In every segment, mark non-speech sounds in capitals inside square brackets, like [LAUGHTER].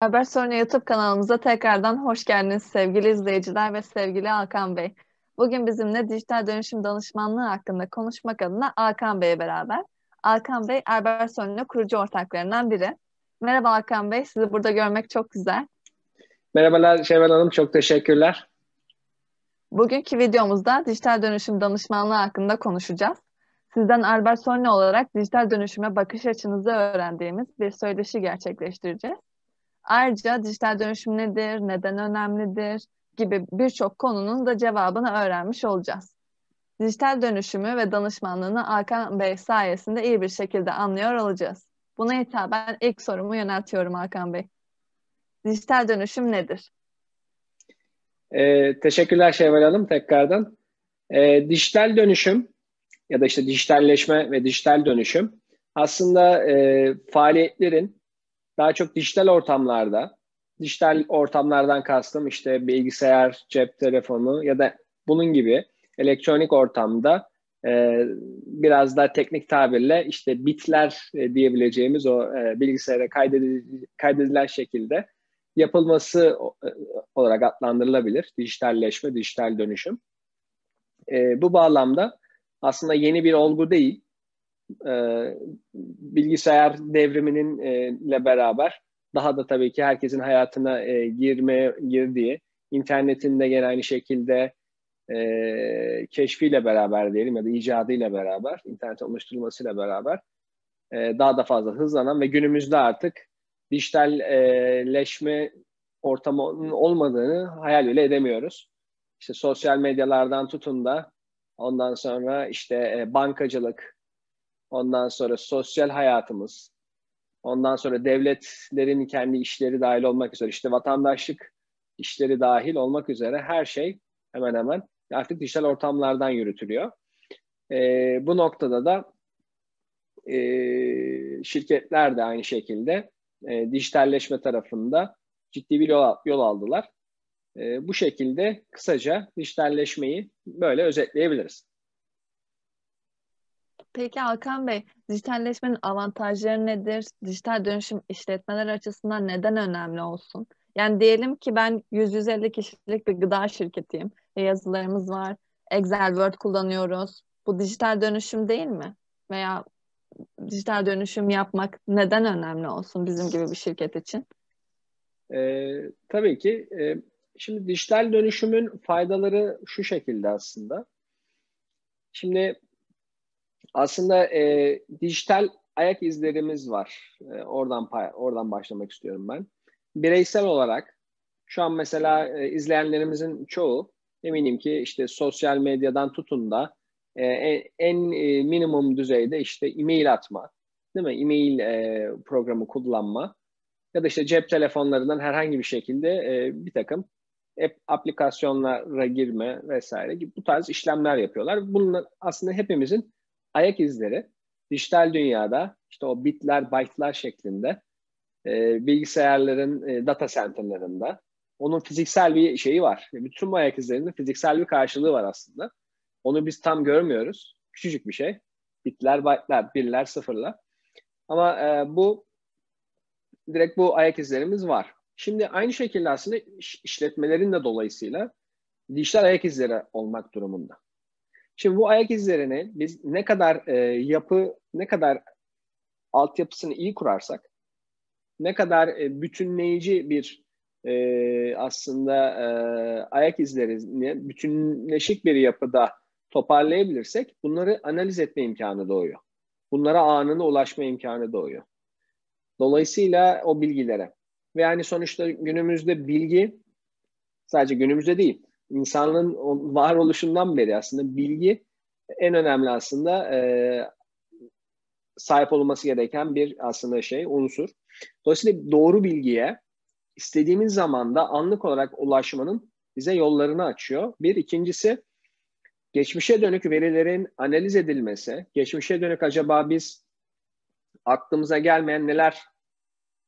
Haber Sonra YouTube kanalımıza tekrardan hoş geldiniz sevgili izleyiciler ve sevgili Hakan Bey. Bugün bizimle dijital dönüşüm danışmanlığı hakkında konuşmak adına Hakan Bey'e beraber. Hakan Bey, Erber Sonra kurucu ortaklarından biri. Merhaba Hakan Bey, sizi burada görmek çok güzel. Merhabalar Şevval Hanım, çok teşekkürler. Bugünkü videomuzda dijital dönüşüm danışmanlığı hakkında konuşacağız. Sizden Albert Sonne olarak dijital dönüşüme bakış açınızı öğrendiğimiz bir söyleşi gerçekleştireceğiz. Ayrıca dijital dönüşüm nedir, neden önemlidir gibi birçok konunun da cevabını öğrenmiş olacağız. Dijital dönüşümü ve danışmanlığını Hakan Bey sayesinde iyi bir şekilde anlıyor olacağız. Buna hitaben ilk sorumu yöneltiyorum Hakan Bey. Dijital dönüşüm nedir? Ee, teşekkürler Şevval Hanım tekrardan. Ee, dijital dönüşüm ya da işte dijitalleşme ve dijital dönüşüm aslında e, faaliyetlerin daha çok dijital ortamlarda, dijital ortamlardan kastım işte bilgisayar, cep telefonu ya da bunun gibi elektronik ortamda e, biraz daha teknik tabirle işte bitler e, diyebileceğimiz o e, bilgisayara kaydedilen şekilde yapılması e, olarak adlandırılabilir. Dijitalleşme, dijital dönüşüm. E, bu bağlamda aslında yeni bir olgu değil. E, bilgisayar devriminin e, ile beraber daha da tabii ki herkesin hayatına e, girmeye girdiği, internetin de gene aynı şekilde e, keşfiyle beraber diyelim ya da icadıyla beraber, internet oluşturulmasıyla beraber e, daha da fazla hızlanan ve günümüzde artık dijitalleşme ortamının olmadığını hayal bile edemiyoruz. İşte sosyal medyalardan tutun da ondan sonra işte e, bankacılık, ondan sonra sosyal hayatımız, ondan sonra devletlerin kendi işleri dahil olmak üzere işte vatandaşlık işleri dahil olmak üzere her şey hemen hemen artık dijital ortamlardan yürütülüyor. E, bu noktada da e, şirketler de aynı şekilde e, dijitalleşme tarafında ciddi bir yol, yol aldılar. E, bu şekilde kısaca dijitalleşmeyi böyle özetleyebiliriz. Peki Hakan Bey, dijitalleşmenin avantajları nedir? Dijital dönüşüm işletmeler açısından neden önemli olsun? Yani diyelim ki ben 100-150 kişilik bir gıda şirketiyim. E, yazılarımız var. Excel, Word kullanıyoruz. Bu dijital dönüşüm değil mi? Veya dijital dönüşüm yapmak neden önemli olsun bizim gibi bir şirket için? E, tabii ki. E, şimdi dijital dönüşümün faydaları şu şekilde aslında. Şimdi aslında e, dijital ayak izlerimiz var. E, oradan oradan başlamak istiyorum ben. Bireysel olarak şu an mesela e, izleyenlerimizin çoğu eminim ki işte sosyal medyadan tutun da e, en e, minimum düzeyde işte e-mail atma, değil mi? E-mail e, programı kullanma ya da işte cep telefonlarından herhangi bir şekilde e, bir takım app, aplikasyonlara girme vesaire gibi bu tarz işlemler yapıyorlar. Bunlar aslında hepimizin ayak izleri dijital dünyada işte o bitler, byte'lar şeklinde e, bilgisayarların e, data center'larında onun fiziksel bir şeyi var. Bütün bu ayak izlerinin fiziksel bir karşılığı var aslında. Onu biz tam görmüyoruz. Küçücük bir şey. Bitler, byte'lar, birler, sıfırlar. Ama e, bu direkt bu ayak izlerimiz var. Şimdi aynı şekilde aslında işletmelerin de dolayısıyla dijital ayak izleri olmak durumunda. Şimdi bu ayak izlerini biz ne kadar e, yapı, ne kadar altyapısını iyi kurarsak, ne kadar e, bütünleyici bir e, aslında e, ayak izlerini bütünleşik bir yapıda toparlayabilirsek bunları analiz etme imkanı doğuyor. Bunlara anında ulaşma imkanı doğuyor. Dolayısıyla o bilgilere. Ve yani sonuçta günümüzde bilgi sadece günümüzde değil, insanlığın varoluşundan beri aslında bilgi en önemli aslında e, sahip olması gereken bir aslında şey, unsur. Dolayısıyla doğru bilgiye istediğimiz zamanda anlık olarak ulaşmanın bize yollarını açıyor. Bir, ikincisi geçmişe dönük verilerin analiz edilmesi, geçmişe dönük acaba biz aklımıza gelmeyen neler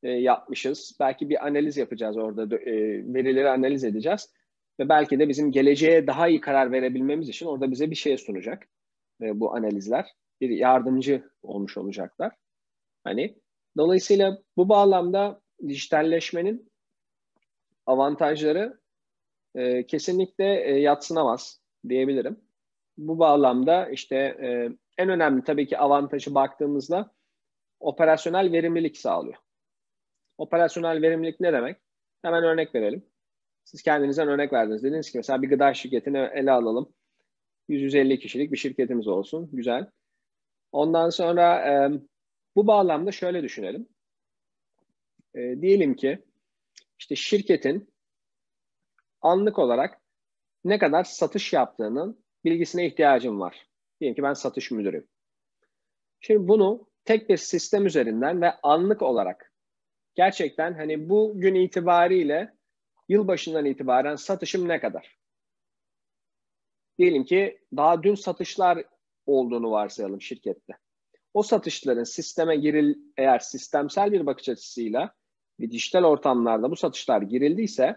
e, yapmışız, belki bir analiz yapacağız orada, e, verileri analiz edeceğiz ve belki de bizim geleceğe daha iyi karar verebilmemiz için orada bize bir şey sunacak e, bu analizler. Bir yardımcı olmuş olacaklar. Hani dolayısıyla bu bağlamda dijitalleşmenin avantajları e, kesinlikle e, yatsınamaz diyebilirim. Bu bağlamda işte e, en önemli tabii ki avantajı baktığımızda operasyonel verimlilik sağlıyor. Operasyonel verimlilik ne demek? Hemen örnek verelim. Siz kendinizden örnek verdiniz. Dediniz ki mesela bir gıda şirketini ele alalım. 150 kişilik bir şirketimiz olsun. Güzel. Ondan sonra e, bu bağlamda şöyle düşünelim. E, diyelim ki işte şirketin anlık olarak ne kadar satış yaptığının bilgisine ihtiyacım var. Diyelim ki ben satış müdürüyüm. Şimdi bunu tek bir sistem üzerinden ve anlık olarak gerçekten hani bu gün itibariyle yılbaşından itibaren satışım ne kadar? Diyelim ki daha dün satışlar olduğunu varsayalım şirkette. O satışların sisteme giril eğer sistemsel bir bakış açısıyla bir dijital ortamlarda bu satışlar girildiyse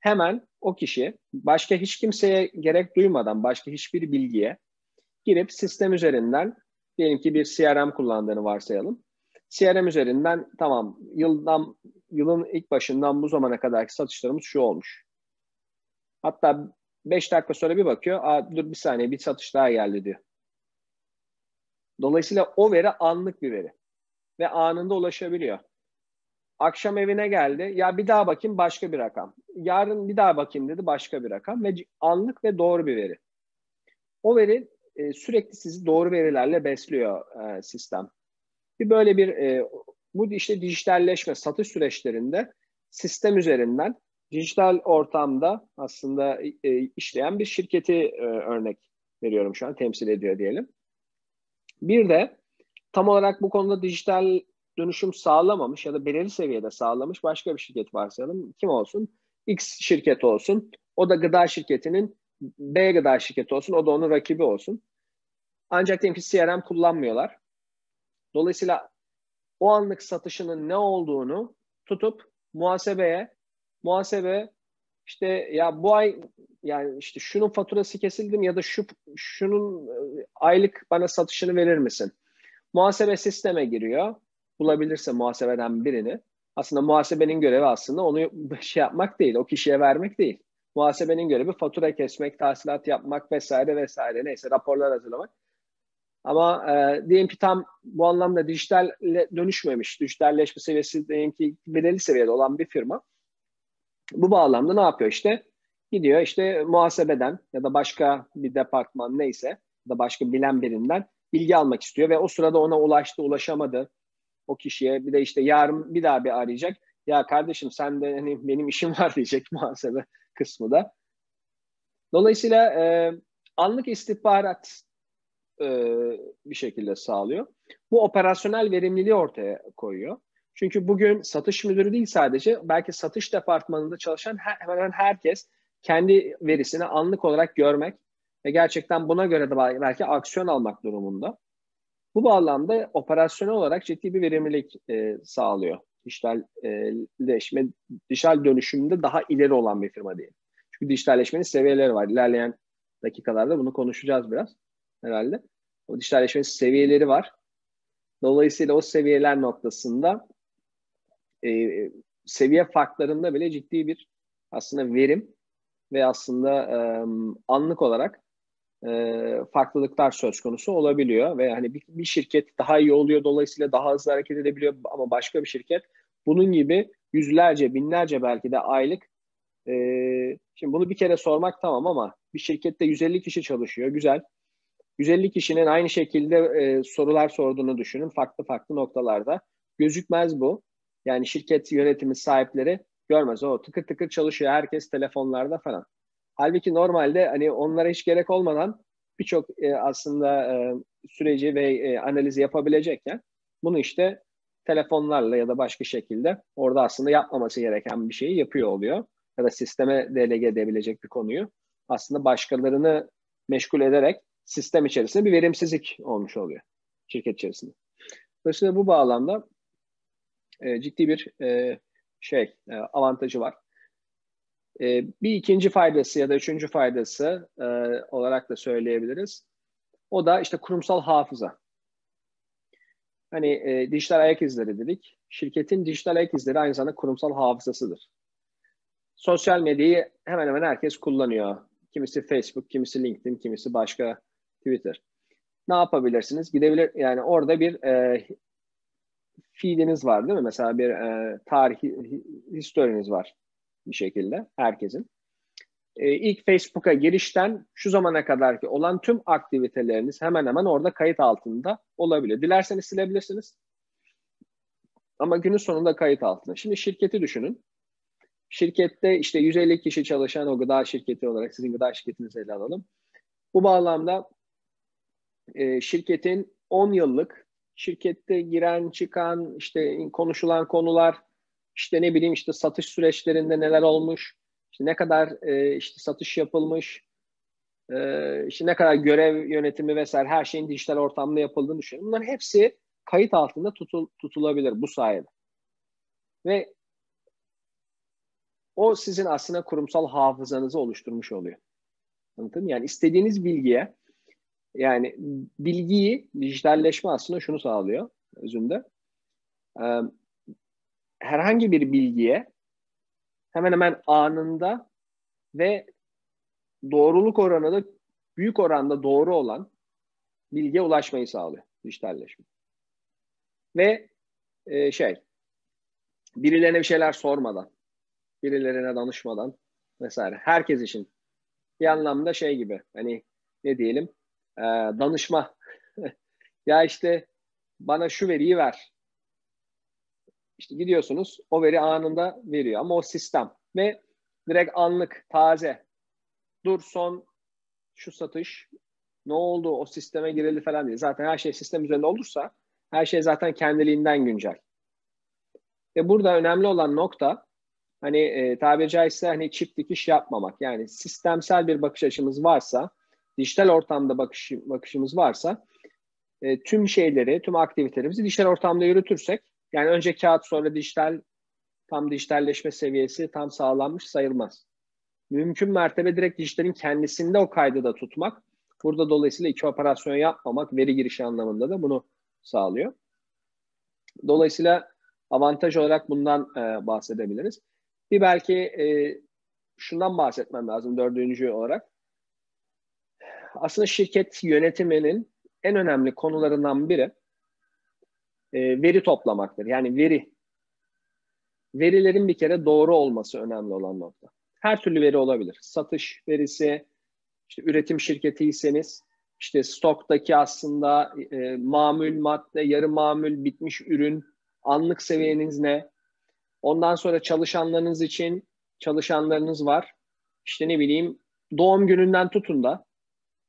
hemen o kişi başka hiç kimseye gerek duymadan başka hiçbir bilgiye girip sistem üzerinden diyelim ki bir CRM kullandığını varsayalım. CRM üzerinden tamam yıldan yılın ilk başından bu zamana kadarki satışlarımız şu olmuş. Hatta 5 dakika sonra bir bakıyor. Aa, dur bir saniye bir satış daha geldi diyor. Dolayısıyla o veri anlık bir veri. Ve anında ulaşabiliyor. Akşam evine geldi. Ya bir daha bakayım başka bir rakam. Yarın bir daha bakayım dedi başka bir rakam. Ve anlık ve doğru bir veri. O veri e, sürekli sizi doğru verilerle besliyor e, sistem. Bir böyle bir e, bu işte dijitalleşme satış süreçlerinde sistem üzerinden dijital ortamda aslında e, işleyen bir şirketi e, örnek veriyorum şu an temsil ediyor diyelim. Bir de tam olarak bu konuda dijital dönüşüm sağlamamış ya da belirli seviyede sağlamış başka bir şirket varsayalım. Kim olsun? X şirket olsun. O da gıda şirketinin B gıda şirketi olsun. O da onun rakibi olsun. Ancak diyelim ki CRM kullanmıyorlar. Dolayısıyla o anlık satışının ne olduğunu tutup muhasebeye muhasebe işte ya bu ay yani işte şunun faturası kesildi mi ya da şu şunun e, aylık bana satışını verir misin? Muhasebe sisteme giriyor. Bulabilirse muhasebeden birini. Aslında muhasebenin görevi aslında onu [LAUGHS] şey yapmak değil, o kişiye vermek değil. Muhasebenin görevi fatura kesmek, tahsilat yapmak vesaire vesaire neyse raporlar hazırlamak. Ama e, diyelim ki tam bu anlamda dijital dönüşmemiş, dijitalleşme seviyesi diyelim ki belirli seviyede olan bir firma bu bağlamda ne yapıyor işte? Gidiyor işte muhasebeden ya da başka bir departman neyse ya da başka bilen birinden bilgi almak istiyor ve o sırada ona ulaştı, ulaşamadı o kişiye. Bir de işte yarın bir daha bir arayacak. Ya kardeşim sen de hani benim işim var [LAUGHS] diyecek muhasebe kısmı da. Dolayısıyla e, anlık istihbarat e, bir şekilde sağlıyor. Bu operasyonel verimliliği ortaya koyuyor. Çünkü bugün satış müdürü değil sadece belki satış departmanında çalışan hemen hemen herkes kendi verisini anlık olarak görmek ve gerçekten buna göre de belki aksiyon almak durumunda. Bu bağlamda operasyonel olarak ciddi bir verimlilik e, sağlıyor. Dijitalleşme, dijital dönüşümünde daha ileri olan bir firma değil. Çünkü dijitalleşmenin seviyeleri var. İlerleyen dakikalarda bunu konuşacağız biraz herhalde. O dijitalleşmenin seviyeleri var. Dolayısıyla o seviyeler noktasında e, seviye farklarında bile ciddi bir aslında verim ve aslında e, anlık olarak e, farklılıklar söz konusu olabiliyor ve hani bir, bir şirket daha iyi oluyor dolayısıyla daha hızlı hareket edebiliyor ama başka bir şirket bunun gibi yüzlerce binlerce belki de aylık e, şimdi bunu bir kere sormak tamam ama bir şirkette 150 kişi çalışıyor güzel 150 kişinin aynı şekilde e, sorular sorduğunu düşünün farklı farklı noktalarda gözükmez bu yani şirket yönetimi sahipleri görmez. O tıkır tıkır çalışıyor. Herkes telefonlarda falan. Halbuki normalde hani onlara hiç gerek olmadan birçok e, aslında e, süreci ve e, analizi yapabilecekken bunu işte telefonlarla ya da başka şekilde orada aslında yapmaması gereken bir şeyi yapıyor oluyor. Ya da sisteme delege edebilecek bir konuyu aslında başkalarını meşgul ederek sistem içerisinde bir verimsizlik olmuş oluyor şirket içerisinde. Dolayısıyla bu bağlamda e, ciddi bir e, şey e, avantajı var. E, bir ikinci faydası ya da üçüncü faydası e, olarak da söyleyebiliriz. O da işte kurumsal hafıza. Hani e, dijital ayak izleri dedik. şirketin dijital ayak izleri aynı zamanda kurumsal hafızasıdır. Sosyal medyayı hemen hemen herkes kullanıyor. Kimisi Facebook, kimisi LinkedIn, kimisi başka Twitter. Ne yapabilirsiniz? Gidebilir yani orada bir e, feediniz var değil mi? Mesela bir e, tarih historiniz var bir şekilde herkesin. E, ilk Facebook'a girişten şu zamana kadar ki olan tüm aktiviteleriniz hemen hemen orada kayıt altında olabilir. Dilerseniz silebilirsiniz. Ama günün sonunda kayıt altında. Şimdi şirketi düşünün. Şirkette işte 150 kişi çalışan o gıda şirketi olarak sizin gıda şirketinizi ele alalım. Bu bağlamda e, şirketin 10 yıllık şirkette giren çıkan işte konuşulan konular işte ne bileyim işte satış süreçlerinde neler olmuş işte ne kadar e, işte satış yapılmış e, işte ne kadar görev yönetimi vesaire her şeyin dijital ortamda yapıldığını düşünün. Bunların hepsi kayıt altında tutul, tutulabilir bu sayede. Ve o sizin aslında kurumsal hafızanızı oluşturmuş oluyor. Anladın mı? Yani istediğiniz bilgiye yani bilgiyi dijitalleşme aslında şunu sağlıyor özünde. Ee, herhangi bir bilgiye hemen hemen anında ve doğruluk oranı da büyük oranda doğru olan bilgiye ulaşmayı sağlıyor dijitalleşme. Ve e, şey birilerine bir şeyler sormadan birilerine danışmadan vesaire. Herkes için bir anlamda şey gibi hani ne diyelim e, danışma [LAUGHS] ya işte bana şu veriyi ver. İşte gidiyorsunuz o veri anında veriyor ama o sistem ve direkt anlık taze dur son şu satış ne oldu o sisteme girildi falan diye. Zaten her şey sistem üzerinde olursa her şey zaten kendiliğinden güncel. Ve burada önemli olan nokta hani e, tabiri caizse hani çift dikiş yapmamak. Yani sistemsel bir bakış açımız varsa, dijital ortamda bakış, bakışımız varsa e, tüm şeyleri, tüm aktivitelerimizi dijital ortamda yürütürsek yani önce kağıt sonra dijital tam dijitalleşme seviyesi tam sağlanmış sayılmaz. Mümkün mertebe direkt dijitalin kendisinde o kaydı da tutmak. Burada dolayısıyla iki operasyon yapmamak veri girişi anlamında da bunu sağlıyor. Dolayısıyla avantaj olarak bundan e, bahsedebiliriz. Bir belki e, şundan bahsetmem lazım dördüncü olarak. Aslında şirket yönetiminin en önemli konularından biri e, veri toplamaktır. Yani veri. Verilerin bir kere doğru olması önemli olan nokta. Her türlü veri olabilir. Satış verisi, işte üretim şirketiyseniz, işte stoktaki aslında e, mamül madde, yarı mamül, bitmiş ürün, anlık seviyeniz ne? Ondan sonra çalışanlarınız için çalışanlarınız var. İşte ne bileyim doğum gününden tutun da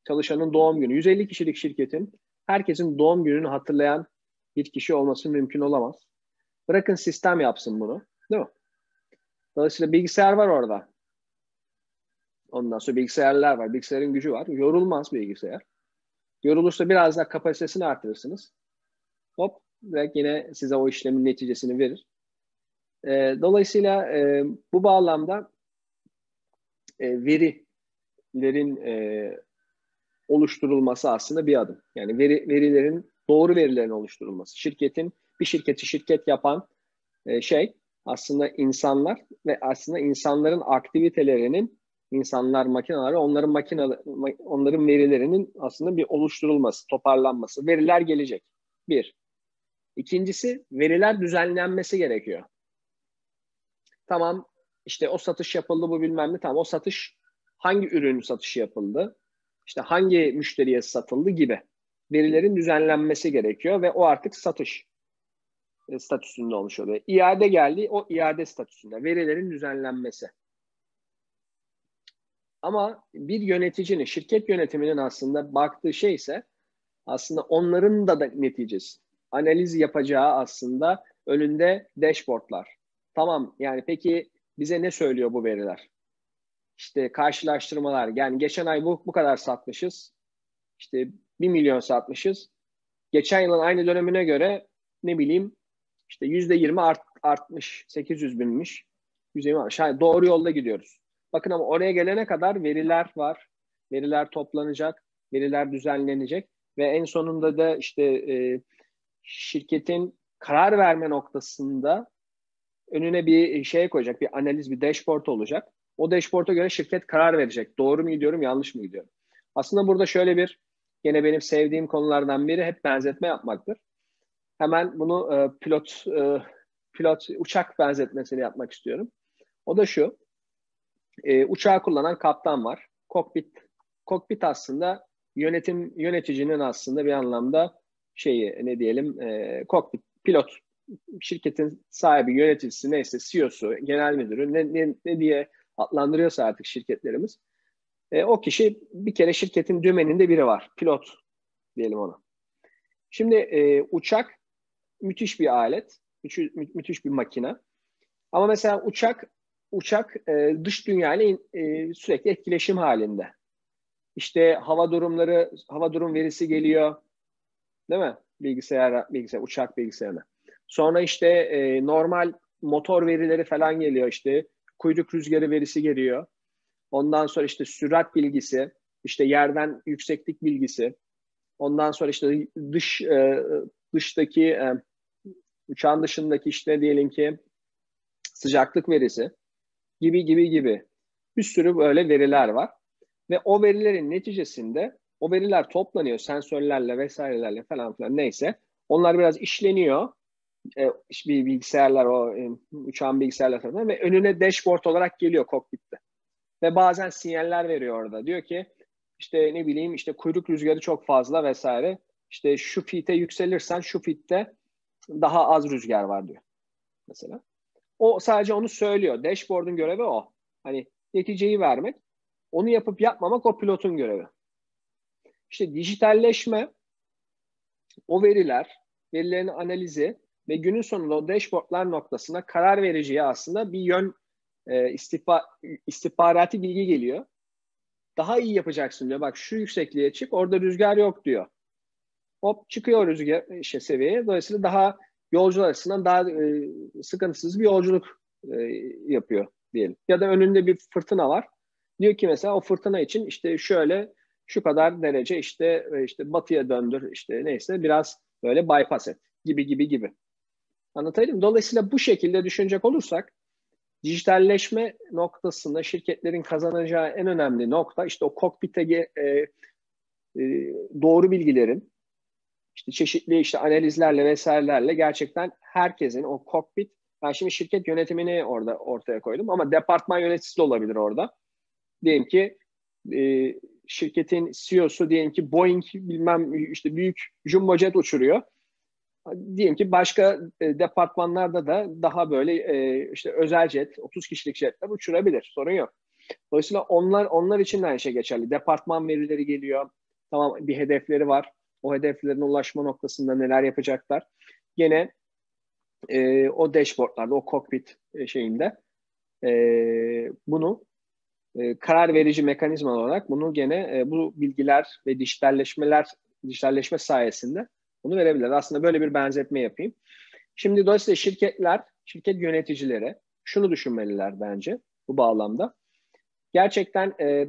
çalışanın doğum günü. 150 kişilik şirketin herkesin doğum gününü hatırlayan bir kişi olması mümkün olamaz. Bırakın sistem yapsın bunu. Değil mi? Dolayısıyla bilgisayar var orada. Ondan sonra bilgisayarlar var. Bilgisayarın gücü var. Yorulmaz bilgisayar. Yorulursa biraz daha kapasitesini artırırsınız. Hop direkt yine size o işlemin neticesini verir. E, dolayısıyla e, bu bağlamda e, verilerin e, oluşturulması aslında bir adım. Yani veri, verilerin doğru verilerin oluşturulması. Şirketin bir şirketi şirket yapan e, şey aslında insanlar ve aslında insanların aktivitelerinin insanlar makineler onların makine onların verilerinin aslında bir oluşturulması, toparlanması. Veriler gelecek. Bir. İkincisi veriler düzenlenmesi gerekiyor. Tamam işte o satış yapıldı bu bilmem ne. Tamam o satış hangi ürün satışı yapıldı? İşte hangi müşteriye satıldı gibi verilerin düzenlenmesi gerekiyor ve o artık satış e, statüsünde olmuş oluyor. İade geldi o iade statüsünde verilerin düzenlenmesi. Ama bir yöneticinin, şirket yönetiminin aslında baktığı şey ise aslında onların da, da neticesi. Analiz yapacağı aslında önünde dashboardlar. Tamam yani peki bize ne söylüyor bu veriler? İşte karşılaştırmalar. Yani geçen ay bu, bu kadar satmışız. İşte 1 milyon satmışız. Geçen yılın aynı dönemine göre ne bileyim işte %20 art, artmış. 800 binmiş. 120 artmış. Yani doğru yolda gidiyoruz. Bakın ama oraya gelene kadar veriler var. Veriler toplanacak. Veriler düzenlenecek. Ve en sonunda da işte e, şirketin karar verme noktasında önüne bir şey koyacak, bir analiz, bir dashboard olacak. O dashboard'a göre şirket karar verecek. Doğru mu gidiyorum, yanlış mı gidiyorum? Aslında burada şöyle bir, yine benim sevdiğim konulardan biri hep benzetme yapmaktır. Hemen bunu e, pilot e, pilot uçak benzetmesini yapmak istiyorum. O da şu. E, uçağı kullanan kaptan var. Kokpit kokpit aslında yönetim yöneticinin aslında bir anlamda şeyi ne diyelim e, kokpit pilot şirketin sahibi yöneticisi neyse CEO'su genel müdürü ne, ne, ne diye adlandırıyorsa artık şirketlerimiz e, o kişi bir kere şirketin dümeninde biri var pilot diyelim ona. Şimdi e, uçak müthiş bir alet müthiş, müthiş bir makine ama mesela uçak uçak e, dış dünyayla e, sürekli etkileşim halinde. İşte hava durumları, hava durum verisi geliyor. Değil mi? Bilgisayar, bilgisayar, uçak bilgisayarına. Sonra işte e, normal motor verileri falan geliyor işte. Kuyruk rüzgarı verisi geliyor. Ondan sonra işte sürat bilgisi, işte yerden yükseklik bilgisi. Ondan sonra işte dış e, dıştaki e, uçağın dışındaki işte diyelim ki sıcaklık verisi gibi gibi gibi bir sürü böyle veriler var. Ve o verilerin neticesinde o veriler toplanıyor sensörlerle vesairelerle falan filan neyse. Onlar biraz işleniyor. E, bir bilgisayarlar o e, uçağın bilgisayarlar tarafından ve önüne dashboard olarak geliyor kokpitte. Ve bazen sinyaller veriyor orada. Diyor ki işte ne bileyim işte kuyruk rüzgarı çok fazla vesaire. İşte şu fite yükselirsen şu fitte daha az rüzgar var diyor. Mesela. O sadece onu söylüyor. Dashboard'un görevi o. Hani neticeyi vermek. Onu yapıp yapmamak o pilotun görevi. İşte dijitalleşme, o veriler, verilerin analizi ve günün sonunda o dashboardlar noktasına karar vericiye aslında bir yön e, istihba, istihbarati bilgi geliyor. Daha iyi yapacaksın diyor. Bak şu yüksekliğe çık, orada rüzgar yok diyor. Hop çıkıyor rüzgar işte seviyeye. Dolayısıyla daha yolcular açısından daha e, sıkıntısız bir yolculuk e, yapıyor diyelim. Ya da önünde bir fırtına var. Diyor ki mesela o fırtına için işte şöyle şu kadar derece işte e, işte batıya döndür işte neyse biraz böyle bypass et gibi gibi gibi. Anlatayım mı? Dolayısıyla bu şekilde düşünecek olursak dijitalleşme noktasında şirketlerin kazanacağı en önemli nokta işte o kokpite e, e, doğru bilgilerin işte çeşitli işte analizlerle vesairelerle gerçekten herkesin o kokpit ben şimdi şirket yönetimini orada ortaya koydum ama departman yöneticisi de olabilir orada. Diyelim ki e, şirketin CEO'su diyelim ki Boeing bilmem işte büyük jumbo jet uçuruyor. Diyelim ki başka e, departmanlarda da daha böyle e, işte özel jet, 30 kişilik jetler uçurabilir. Sorun yok. Dolayısıyla onlar onlar için de aynı şey geçerli. Departman verileri geliyor. Tamam bir hedefleri var. O hedeflerine ulaşma noktasında neler yapacaklar. Gene e, o dashboardlarda, o cockpit e, şeyinde e, bunu e, karar verici mekanizma olarak bunu gene e, bu bilgiler ve dijitalleşmeler dijitalleşme sayesinde bunu verebilirler. Aslında böyle bir benzetme yapayım. Şimdi dolayısıyla şirketler, şirket yöneticileri şunu düşünmeliler bence bu bağlamda. Gerçekten e,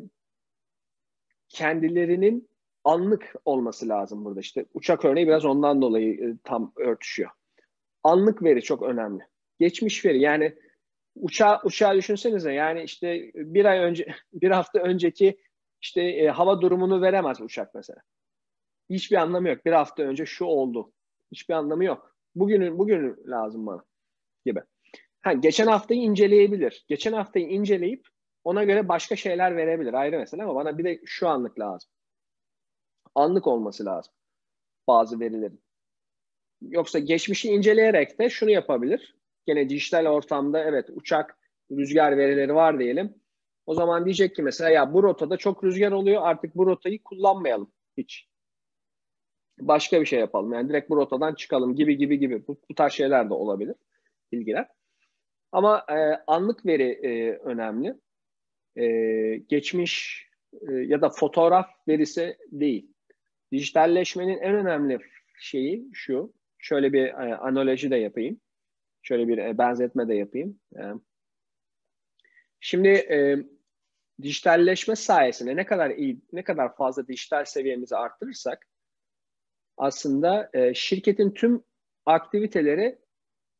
kendilerinin anlık olması lazım burada. İşte uçak örneği biraz ondan dolayı e, tam örtüşüyor. Anlık veri çok önemli. Geçmiş veri yani uçağı, uçağı düşünsenize yani işte bir ay önce [LAUGHS] bir hafta önceki işte e, hava durumunu veremez uçak mesela. Hiçbir anlamı yok. Bir hafta önce şu oldu. Hiçbir anlamı yok. Bugünün bugün lazım bana gibi. Ha, geçen haftayı inceleyebilir. Geçen haftayı inceleyip ona göre başka şeyler verebilir. Ayrı mesele ama bana bir de şu anlık lazım. Anlık olması lazım bazı verilerin. Yoksa geçmişi inceleyerek de şunu yapabilir gene dijital ortamda evet uçak rüzgar verileri var diyelim. O zaman diyecek ki mesela ya bu rotada çok rüzgar oluyor artık bu rotayı kullanmayalım hiç. Başka bir şey yapalım. Yani direkt bu rotadan çıkalım gibi gibi gibi. Bu, bu tarz şeyler de olabilir. Bilgiler. Ama e, anlık veri e, önemli. E, geçmiş e, ya da fotoğraf verisi değil. Dijitalleşmenin en önemli şeyi şu. Şöyle bir e, analoji de yapayım. Şöyle bir e, benzetme de yapayım. E, şimdi e, dijitalleşme sayesinde ne kadar iyi, ne kadar fazla dijital seviyemizi arttırırsak aslında e, şirketin tüm aktiviteleri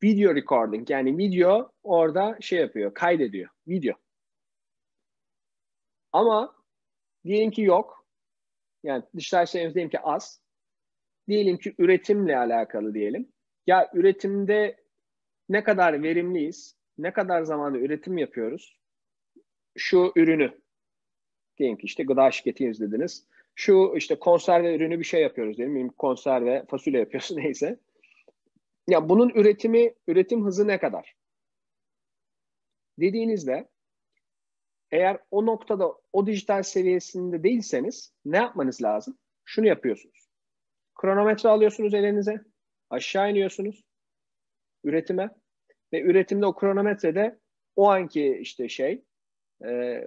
video recording yani video orada şey yapıyor, kaydediyor. Video. Ama diyelim ki yok. Yani dijital şeyimiz diyelim ki az. Diyelim ki üretimle alakalı diyelim. Ya üretimde ne kadar verimliyiz? Ne kadar zamanda üretim yapıyoruz? Şu ürünü diyelim ki işte gıda şirketiyiz dediniz. Şu işte konserve ürünü bir şey yapıyoruz diyelim. Konserve fasulye yapıyorsun [LAUGHS] neyse. Ya bunun üretimi, üretim hızı ne kadar? Dediğinizde eğer o noktada o dijital seviyesinde değilseniz ne yapmanız lazım? Şunu yapıyorsunuz. Kronometre alıyorsunuz elinize. Aşağı iniyorsunuz üretime ve üretimde o kronometrede o anki işte şey e,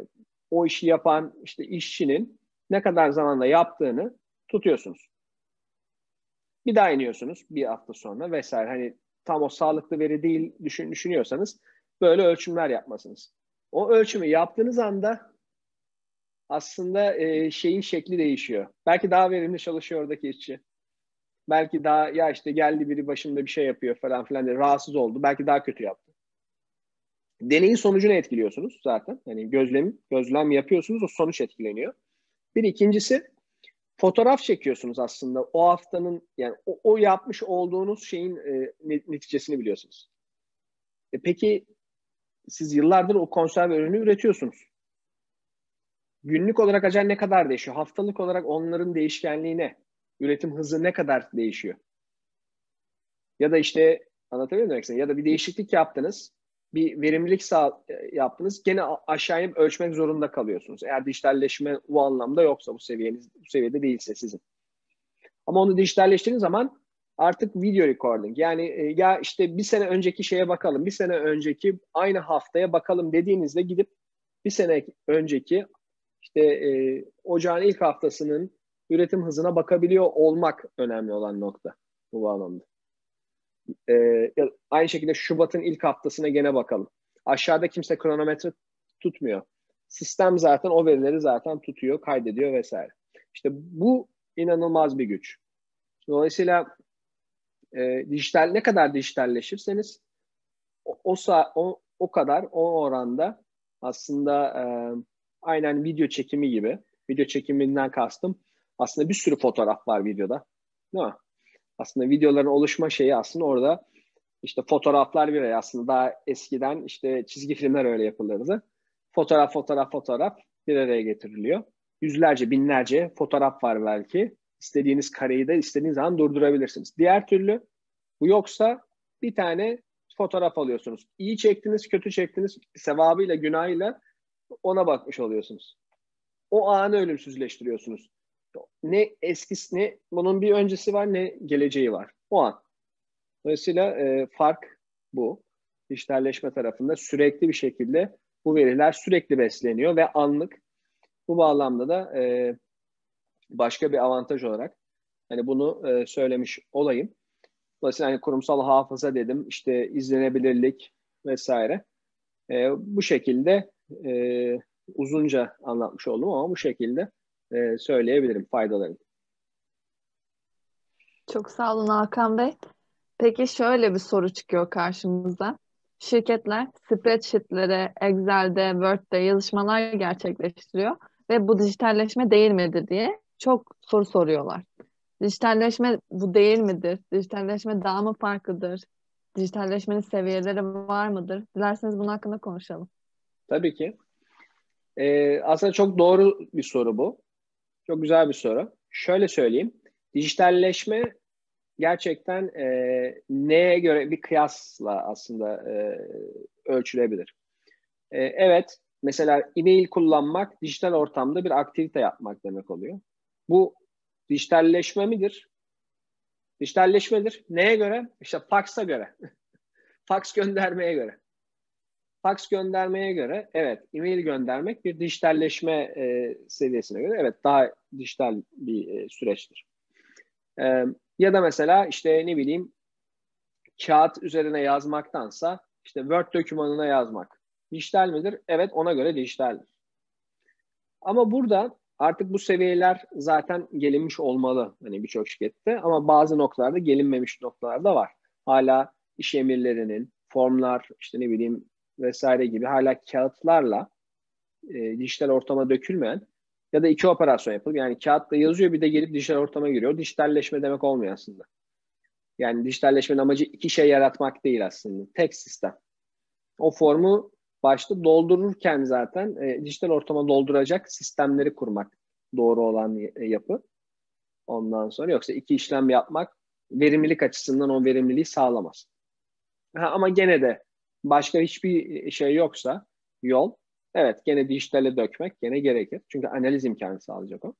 o işi yapan işte işçinin ne kadar zamanda yaptığını tutuyorsunuz. Bir daha iniyorsunuz bir hafta sonra vesaire. Hani tam o sağlıklı veri değil düşün, düşünüyorsanız böyle ölçümler yapmasınız. O ölçümü yaptığınız anda aslında e, şeyin şekli değişiyor. Belki daha verimli çalışıyor oradaki işçi. Belki daha ya işte geldi biri başımda bir şey yapıyor falan filan diye rahatsız oldu. Belki daha kötü yaptı. Deneyin sonucunu etkiliyorsunuz zaten. Hani gözlem gözlem yapıyorsunuz o sonuç etkileniyor. Bir ikincisi fotoğraf çekiyorsunuz aslında. O haftanın yani o, o yapmış olduğunuz şeyin e, neticesini biliyorsunuz. E peki siz yıllardır o konserve ürünü üretiyorsunuz. Günlük olarak acaba ne kadar değişiyor? Haftalık olarak onların değişkenliği ne? Üretim hızı ne kadar değişiyor? Ya da işte anlatabiliyor muyum? Ya da bir değişiklik yaptınız. Bir verimlilik sağ e, yaptınız. Gene aşağı inip ölçmek zorunda kalıyorsunuz. Eğer dijitalleşme bu anlamda yoksa bu seviyeniz bu seviyede değilse sizin. Ama onu dijitalleştiğiniz zaman artık video recording. Yani e, ya işte bir sene önceki şeye bakalım, bir sene önceki aynı haftaya bakalım dediğinizde gidip bir sene önceki işte e, ocağın ilk haftasının üretim hızına bakabiliyor olmak önemli olan nokta bu bağlamda. E, aynı şekilde Şubat'ın ilk haftasına gene bakalım. Aşağıda kimse kronometre tutmuyor. Sistem zaten o verileri zaten tutuyor, kaydediyor vesaire. İşte bu inanılmaz bir güç. Dolayısıyla e, dijital ne kadar dijitalleşirseniz o, o, o, o kadar o oranda aslında e, aynen video çekimi gibi video çekiminden kastım aslında bir sürü fotoğraf var videoda değil mi? Aslında videoların oluşma şeyi aslında orada işte fotoğraflar bir aslında daha eskiden işte çizgi filmler öyle yapılırdı. Fotoğraf fotoğraf fotoğraf bir araya getiriliyor. Yüzlerce binlerce fotoğraf var belki istediğiniz kareyi de istediğiniz zaman durdurabilirsiniz. Diğer türlü bu yoksa bir tane fotoğraf alıyorsunuz. İyi çektiniz, kötü çektiniz, sevabıyla, günahıyla ona bakmış oluyorsunuz. O anı ölümsüzleştiriyorsunuz. Ne eskisi ne bunun bir öncesi var ne geleceği var. O an. Dolayısıyla e, fark bu. Dijitalleşme tarafında sürekli bir şekilde bu veriler sürekli besleniyor ve anlık. Bu bağlamda da e, başka bir avantaj olarak hani bunu e, söylemiş olayım. Dolayısıyla hani kurumsal hafıza dedim, işte izlenebilirlik vesaire. E, bu şekilde e, uzunca anlatmış oldum ama bu şekilde e, söyleyebilirim faydalarını. Çok sağ olun Hakan Bey. Peki şöyle bir soru çıkıyor karşımıza. Şirketler spreadsheetlere, Excel'de, Word'de yazışmalar gerçekleştiriyor ve bu dijitalleşme değil midir diye çok soru soruyorlar. Dijitalleşme bu değil midir? Dijitalleşme daha mı farklıdır? Dijitalleşmenin seviyeleri var mıdır? Dilerseniz bunun hakkında konuşalım. Tabii ki. Ee, aslında çok doğru bir soru bu. Çok güzel bir soru. Şöyle söyleyeyim. Dijitalleşme gerçekten e, neye göre bir kıyasla aslında e, ölçülebilir. E, evet, mesela e-mail kullanmak dijital ortamda bir aktivite yapmak demek oluyor. Bu dijitalleşme midir? Dijitalleşmedir. Neye göre? İşte fax'a göre. [LAUGHS] fax göndermeye göre. Fax göndermeye göre evet e-mail göndermek bir dijitalleşme e, seviyesine göre evet daha dijital bir e, süreçtir. E, ya da mesela işte ne bileyim kağıt üzerine yazmaktansa işte Word dokümanına yazmak dijital midir? Evet ona göre dijitaldir. Ama burada Artık bu seviyeler zaten gelinmiş olmalı hani birçok şirkette ama bazı noktalarda gelinmemiş noktalar da var. hala iş emirlerinin, formlar, işte ne bileyim vesaire gibi hala kağıtlarla e, dijital ortama dökülmeyen ya da iki operasyon yapılıp yani kağıtta yazıyor bir de gelip dijital ortama giriyor. Dijitalleşme demek olmuyor aslında. Yani dijitalleşmenin amacı iki şey yaratmak değil aslında. Tek sistem. O formu başta doldururken zaten e, dijital ortama dolduracak sistemleri kurmak doğru olan e, yapı. Ondan sonra yoksa iki işlem yapmak verimlilik açısından o verimliliği sağlamaz. Ha, ama gene de başka hiçbir şey yoksa yol evet gene dijitale dökmek gene gerekir. Çünkü analiz imkanı sağlayacak o.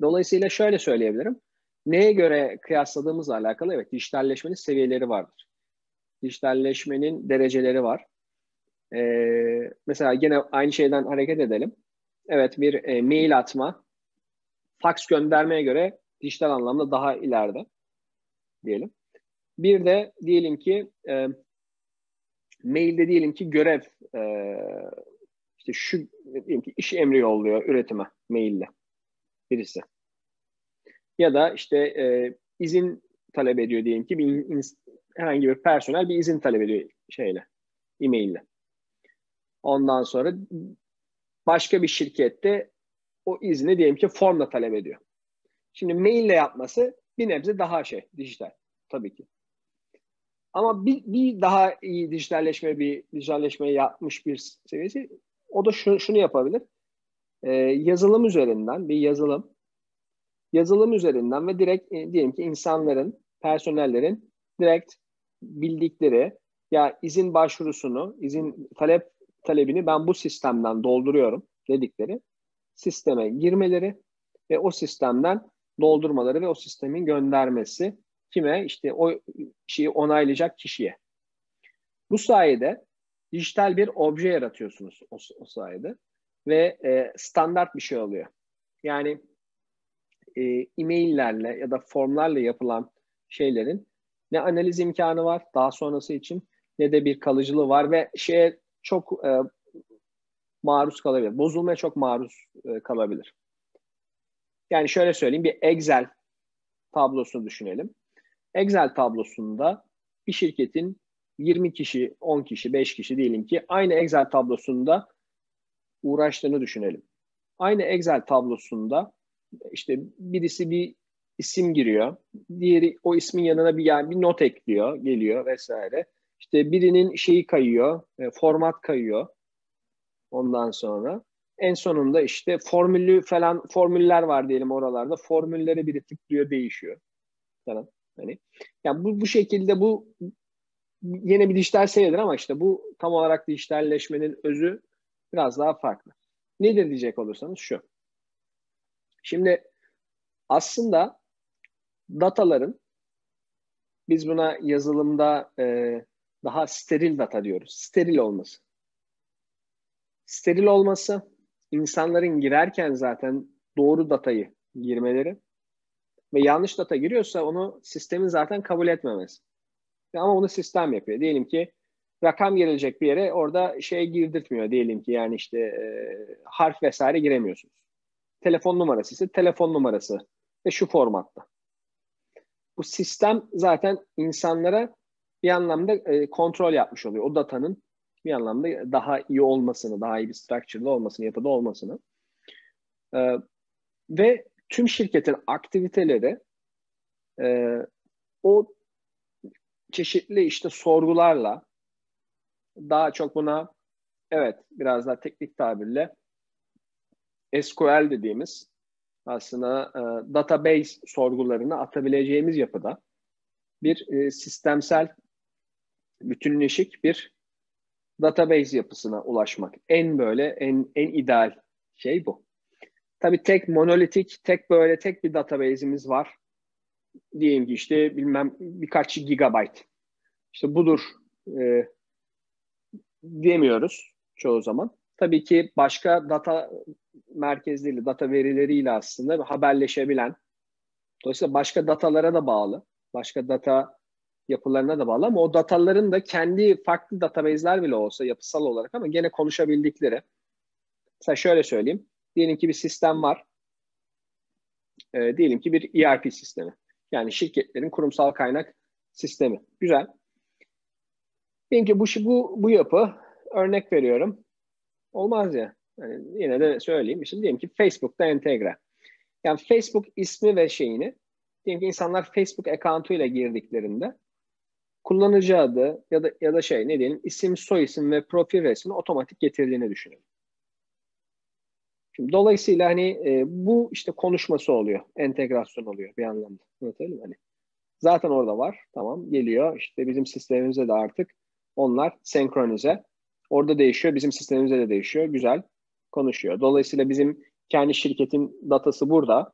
Dolayısıyla şöyle söyleyebilirim. Neye göre kıyasladığımızla alakalı evet dijitalleşmenin seviyeleri vardır. Dijitalleşmenin dereceleri var. Ee, mesela gene aynı şeyden hareket edelim. Evet bir e, mail atma, fax göndermeye göre dijital anlamda daha ileride diyelim. Bir de diyelim ki e, mailde diyelim ki görev e, işte şu diyelim ki iş emri yolluyor üretime maille birisi. Ya da işte e, izin talep ediyor diyelim ki bir herhangi bir personel bir izin talep ediyor şeyle, e-maille. Ondan sonra başka bir şirkette o izni diyelim ki formla talep ediyor. Şimdi maille yapması bir nebze daha şey, dijital tabii ki. Ama bir, bir daha iyi dijitalleşme, bir dijitalleşme yapmış bir seviyesi o da şu, şunu yapabilir. Ee, yazılım üzerinden bir yazılım yazılım üzerinden ve direkt e, diyelim ki insanların, personellerin direkt bildikleri ya izin başvurusunu, izin talep talebini ben bu sistemden dolduruyorum dedikleri sisteme girmeleri ve o sistemden doldurmaları ve o sistemin göndermesi kime? İşte o şeyi onaylayacak kişiye. Bu sayede dijital bir obje yaratıyorsunuz o, o sayede ve e, standart bir şey oluyor. Yani e, e-maillerle ya da formlarla yapılan şeylerin ne analiz imkanı var daha sonrası için ne de bir kalıcılığı var ve şeye çok e, maruz kalabilir. Bozulmaya çok maruz e, kalabilir. Yani şöyle söyleyeyim bir Excel tablosunu düşünelim. Excel tablosunda bir şirketin 20 kişi, 10 kişi, 5 kişi diyelim ki aynı Excel tablosunda uğraştığını düşünelim. Aynı Excel tablosunda işte birisi bir isim giriyor. Diğeri o ismin yanına bir yani bir not ekliyor, geliyor vesaire. İşte birinin şeyi kayıyor, e, format kayıyor. Ondan sonra en sonunda işte formülü falan formüller var diyelim oralarda. Formülleri biri tıklıyor, değişiyor. Falan. Hani yani bu bu şekilde bu yine bir dijital seviyedir ama işte bu tam olarak dijitalleşmenin özü biraz daha farklı. Nedir diyecek olursanız şu. Şimdi aslında dataların biz buna yazılımda e, daha steril data diyoruz. Steril olması. Steril olması insanların girerken zaten doğru datayı girmeleri ve yanlış data giriyorsa onu sistemin zaten kabul etmemesi. Ama onu sistem yapıyor. Diyelim ki rakam girilecek bir yere orada şey girdirtmiyor diyelim ki yani işte e, harf vesaire giremiyorsunuz. Telefon numarası ise telefon numarası ve şu formatta. Bu sistem zaten insanlara bir anlamda e, kontrol yapmış oluyor. O datanın bir anlamda daha iyi olmasını, daha iyi bir structure'da olmasını, yapıda olmasını. E, ve tüm şirketin aktiviteleri e, o çeşitli işte sorgularla daha çok buna evet biraz daha teknik tabirle SQL dediğimiz aslında e, database sorgularını atabileceğimiz yapıda bir e, sistemsel bütünleşik bir database yapısına ulaşmak. En böyle en en ideal şey bu. Tabii tek monolitik, tek böyle tek bir database'imiz var. Diyelim ki işte bilmem birkaç gigabyte. İşte budur e, diyemiyoruz çoğu zaman. Tabii ki başka data merkezleriyle, data verileriyle aslında haberleşebilen, dolayısıyla başka datalara da bağlı, başka data yapılarına da bağlı ama o dataların da kendi farklı database'ler bile olsa yapısal olarak ama gene konuşabildikleri. Mesela şöyle söyleyeyim. Diyelim ki bir sistem var. E, diyelim ki bir ERP sistemi. Yani şirketlerin kurumsal kaynak sistemi. Güzel. Diyelim ki bu, bu, bu yapı örnek veriyorum. Olmaz ya. Yani yine de söyleyeyim. Şimdi diyelim ki Facebook'ta entegre. Yani Facebook ismi ve şeyini diyelim ki insanlar Facebook account'u ile girdiklerinde kullanıcı adı ya da ya da şey ne diyelim isim, soy isim ve profil resmini otomatik getirdiğini düşünelim. Şimdi dolayısıyla hani e, bu işte konuşması oluyor, entegrasyon oluyor bir anlamda. Anlatabildim hani. Zaten orada var. Tamam geliyor. İşte bizim sistemimize de artık onlar senkronize. Orada değişiyor. Bizim sistemimize de değişiyor. Güzel konuşuyor. Dolayısıyla bizim kendi şirketin datası burada.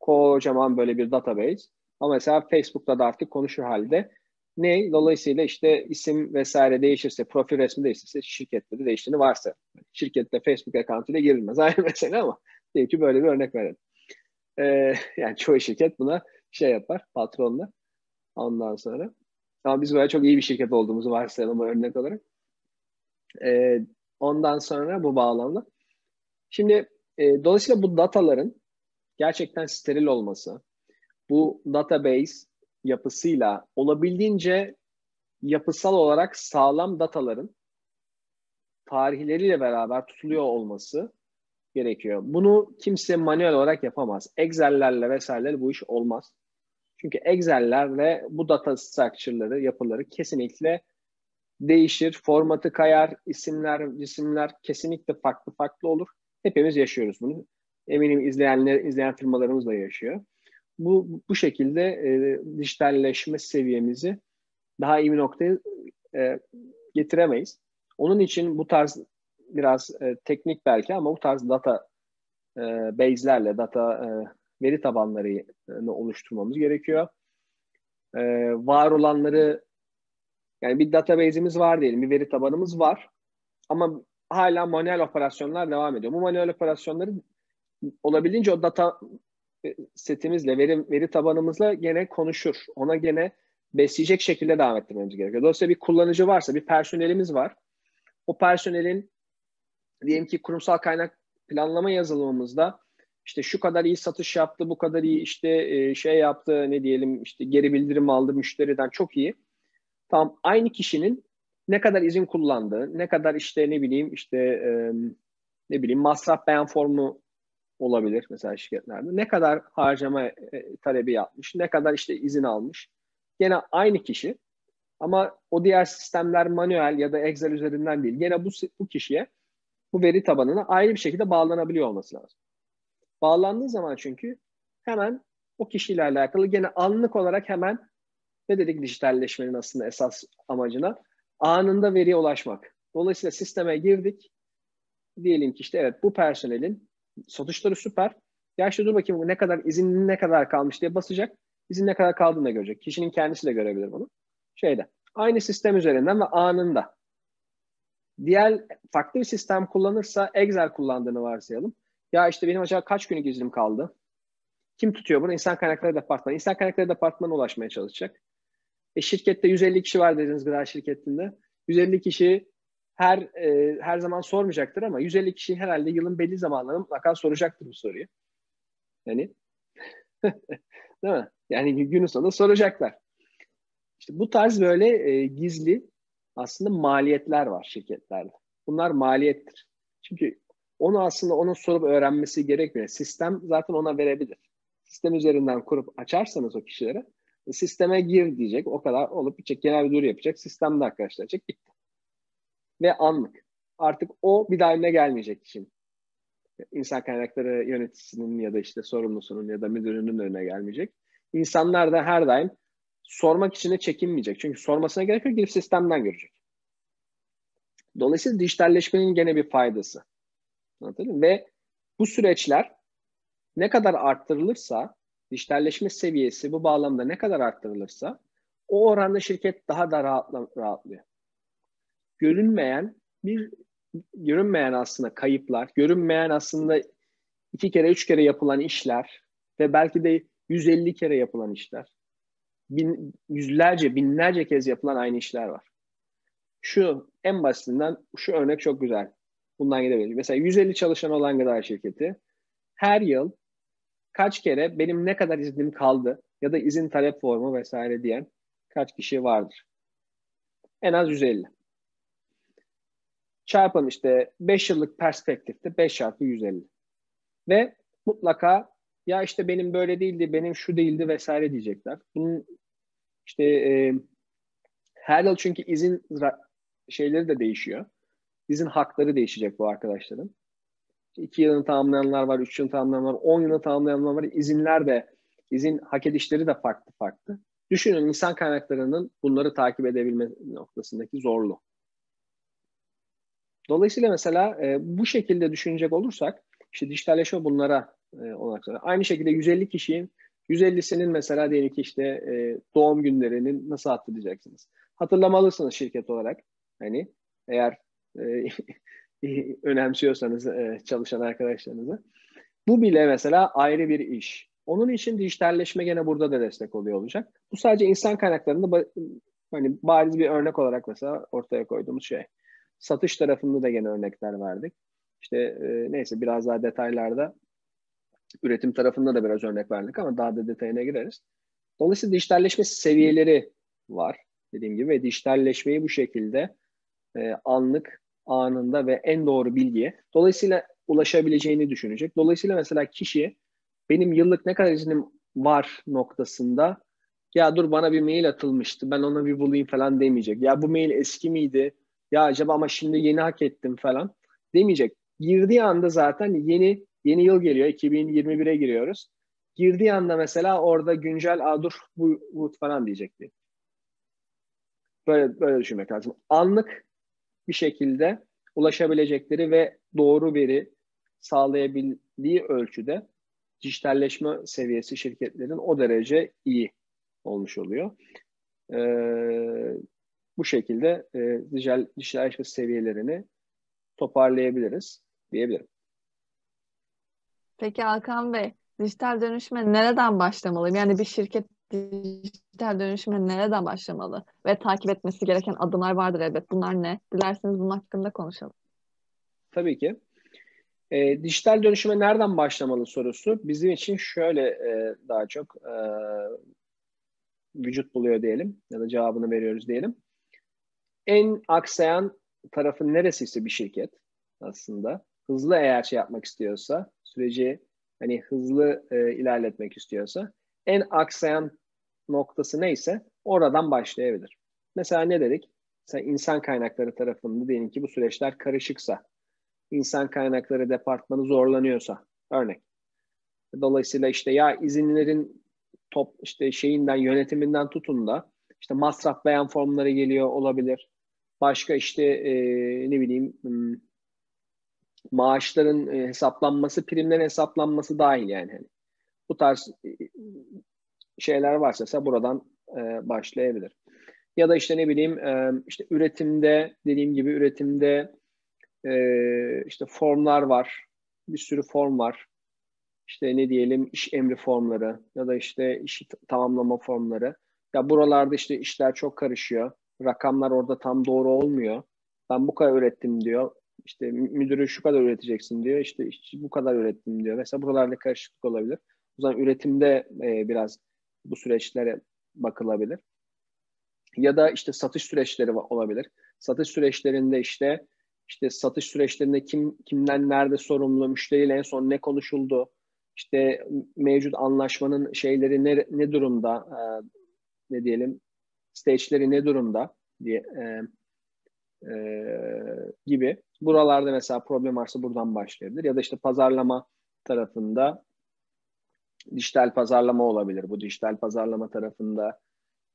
Kocaman böyle bir database. Ama mesela Facebook'ta da artık konuşur halde. Ne? Dolayısıyla işte isim vesaire değişirse, profil resmi değişirse şirkette de değiştiğini varsa. Şirkette Facebook account ile girilmez. [LAUGHS] Aynı mesele ama diyelim ki böyle bir örnek verelim. Ee, yani çoğu şirket buna şey yapar, patronla. Ondan sonra. Ama biz böyle çok iyi bir şirket olduğumuzu varsayalım örnek olarak. Ee, ondan sonra bu bağlamda. Şimdi e, dolayısıyla bu dataların gerçekten steril olması, bu database yapısıyla olabildiğince yapısal olarak sağlam dataların tarihleriyle beraber tutuluyor olması gerekiyor. Bunu kimse manuel olarak yapamaz. Excel'lerle vesairelerle bu iş olmaz. Çünkü Excel'lerle bu data structure'ları, yapıları kesinlikle değişir, formatı kayar, isimler, cisimler kesinlikle farklı farklı olur. Hepimiz yaşıyoruz bunu. Eminim izleyenler, izleyen firmalarımız da yaşıyor. Bu bu şekilde e, dijitalleşme seviyemizi daha iyi bir noktaya e, getiremeyiz. Onun için bu tarz biraz e, teknik belki ama bu tarz data e, base'lerle, data e, veri tabanlarını oluşturmamız gerekiyor. E, var olanları yani bir database'imiz var diyelim, bir veri tabanımız var ama hala manuel operasyonlar devam ediyor. Bu manuel operasyonları olabildiğince o data setimizle, veri, veri tabanımızla gene konuşur. Ona gene besleyecek şekilde devam ettirmemiz gerekiyor. Dolayısıyla bir kullanıcı varsa, bir personelimiz var. O personelin diyelim ki kurumsal kaynak planlama yazılımımızda işte şu kadar iyi satış yaptı, bu kadar iyi işte e, şey yaptı, ne diyelim işte geri bildirim aldı müşteriden çok iyi. Tam aynı kişinin ne kadar izin kullandığı, ne kadar işte ne bileyim işte e, ne bileyim masraf beyan formu olabilir mesela şirketlerde. Ne kadar harcama e, talebi yapmış, ne kadar işte izin almış. Gene aynı kişi ama o diğer sistemler manuel ya da Excel üzerinden değil. Gene bu, bu kişiye bu veri tabanına ayrı bir şekilde bağlanabiliyor olması lazım. Bağlandığı zaman çünkü hemen o kişiyle alakalı gene anlık olarak hemen ne dedik dijitalleşmenin aslında esas amacına? Anında veriye ulaşmak. Dolayısıyla sisteme girdik. Diyelim ki işte evet bu personelin satışları süper. Ya işte dur bakayım ne kadar izin ne kadar kalmış diye basacak. İzin ne kadar kaldığını da görecek. Kişinin kendisi de görebilir bunu. Şeyde. Aynı sistem üzerinden ve anında. Diğer farklı bir sistem kullanırsa Excel kullandığını varsayalım. Ya işte benim acaba kaç günlük iznim kaldı? Kim tutuyor bunu? İnsan kaynakları departmanı. İnsan kaynakları departmanı ulaşmaya çalışacak. E şirkette 150 kişi var dediğiniz gıda şirketinde. 150 kişi her e, her zaman sormayacaktır ama 150 kişi herhalde yılın belli zamanlarında mutlaka soracaktır bu soruyu. Yani [LAUGHS] değil mi? Yani günün sonunda soracaklar. İşte bu tarz böyle e, gizli aslında maliyetler var şirketlerde. Bunlar maliyettir. Çünkü onu aslında onun sorup öğrenmesi gerekmiyor. Sistem zaten ona verebilir. Sistem üzerinden kurup açarsanız o kişilere sisteme gir diyecek. O kadar olup bitecek. Genel bir duyuru yapacak. Sistemde arkadaşlar diyecek. Bitti. Ve anlık. Artık o bir daha eline gelmeyecek için. İnsan kaynakları yöneticisinin ya da işte sorumlusunun ya da müdürünün önüne gelmeyecek. İnsanlar da her daim sormak için de çekinmeyecek. Çünkü sormasına gerek yok. Girip sistemden görecek. Dolayısıyla dijitalleşmenin gene bir faydası. Anladın? Ve bu süreçler ne kadar arttırılırsa, dijitalleşme seviyesi bu bağlamda ne kadar arttırılırsa o oranda şirket daha da rahatla, rahatlıyor. Görünmeyen bir görünmeyen aslında kayıplar, görünmeyen aslında iki kere, üç kere yapılan işler ve belki de 150 kere yapılan işler. Bin, yüzlerce, binlerce kez yapılan aynı işler var. Şu en basitinden şu örnek çok güzel. Bundan gidebilir. Mesela 150 çalışan olan gıda şirketi her yıl kaç kere benim ne kadar iznim kaldı ya da izin talep formu vesaire diyen kaç kişi vardır? En az 150. Çarpın işte 5 yıllık perspektifte 5 çarpı 150. Ve mutlaka ya işte benim böyle değildi, benim şu değildi vesaire diyecekler. Bunun işte e, her yıl çünkü izin şeyleri de değişiyor. İzin hakları değişecek bu arkadaşların. İki yılını tamamlayanlar var, üç yılını tamamlayanlar var, on yılını tamamlayanlar var. İzinler de, izin hak edişleri de farklı farklı. Düşünün insan kaynaklarının bunları takip edebilme noktasındaki zorluğu. Dolayısıyla mesela e, bu şekilde düşünecek olursak işte dijitalleşme bunlara e, olarak Aynı şekilde 150 kişinin 150'sinin mesela diyelim ki işte e, doğum günlerini nasıl hatırlayacaksınız? Hatırlamalısınız şirket olarak. Hani eğer e, [LAUGHS] önemsiyorsanız e, çalışan arkadaşlarınızı. Bu bile mesela ayrı bir iş. Onun için dijitalleşme gene burada da destek oluyor olacak. Bu sadece insan kaynaklarında hani bariz bir örnek olarak mesela ortaya koyduğumuz şey. Satış tarafında da gene örnekler verdik. İşte e, neyse biraz daha detaylarda üretim tarafında da biraz örnek verdik ama daha da detayına gireriz. Dolayısıyla dijitalleşme seviyeleri var dediğim gibi ve dijitalleşmeyi bu şekilde e, anlık, anında ve en doğru bilgiye dolayısıyla ulaşabileceğini düşünecek. Dolayısıyla mesela kişi benim yıllık ne kadar iznim var noktasında ya dur bana bir mail atılmıştı ben ona bir bulayım falan demeyecek. Ya bu mail eski miydi? Ya acaba ama şimdi yeni hak ettim falan demeyecek. Girdiği anda zaten yeni yeni yıl geliyor. 2021'e giriyoruz. Girdiği anda mesela orada güncel Aa, dur bu, bu falan diyecekti. Böyle, böyle düşünmek lazım. Anlık bir şekilde ulaşabilecekleri ve doğru veri sağlayabildiği ölçüde dijitalleşme seviyesi şirketlerin o derece iyi olmuş oluyor. Ee, bu şekilde e, dijital, dijitalleşme seviyelerini toparlayabiliriz diyebilirim. Peki Hakan Bey, dijital dönüşme nereden başlamalıyım? Yani bir şirket dijital dönüşüme nereden başlamalı? Ve takip etmesi gereken adımlar vardır elbet. Bunlar ne? Dilerseniz bunun hakkında konuşalım. Tabii ki. E, dijital dönüşüme nereden başlamalı sorusu bizim için şöyle e, daha çok e, vücut buluyor diyelim ya da cevabını veriyoruz diyelim. En aksayan tarafı neresiyse bir şirket aslında hızlı eğer şey yapmak istiyorsa süreci hani hızlı e, ilerletmek istiyorsa en aksayan noktası neyse oradan başlayabilir. Mesela ne dedik? Mesela insan kaynakları tarafında diyelim ki bu süreçler karışıksa, insan kaynakları departmanı zorlanıyorsa örnek. Dolayısıyla işte ya izinlerin top işte şeyinden yönetiminden tutun da işte masraf beyan formları geliyor olabilir. Başka işte e, ne bileyim hmm, maaşların e, hesaplanması, primlerin hesaplanması dahil yani. Hani bu tarz e, şeyler varsa ise buradan e, başlayabilir. Ya da işte ne bileyim e, işte üretimde dediğim gibi üretimde e, işte formlar var. Bir sürü form var. İşte ne diyelim iş emri formları ya da işte işi tamamlama formları. Ya buralarda işte işler çok karışıyor. Rakamlar orada tam doğru olmuyor. Ben bu kadar ürettim diyor işte müdürü şu kadar üreteceksin diyor. İşte işçi bu kadar ürettim diyor. Mesela buralarda karışıklık olabilir. O zaman üretimde e, biraz bu süreçlere bakılabilir. Ya da işte satış süreçleri olabilir. Satış süreçlerinde işte işte satış süreçlerinde kim kimden nerede sorumlu, müşteriyle en son ne konuşuldu, işte mevcut anlaşmanın şeyleri ne, ne durumda, e, ne diyelim, stage'leri ne durumda diye e, e, gibi. Buralarda mesela problem varsa buradan başlayabilir. Ya da işte pazarlama tarafında dijital pazarlama olabilir. Bu dijital pazarlama tarafında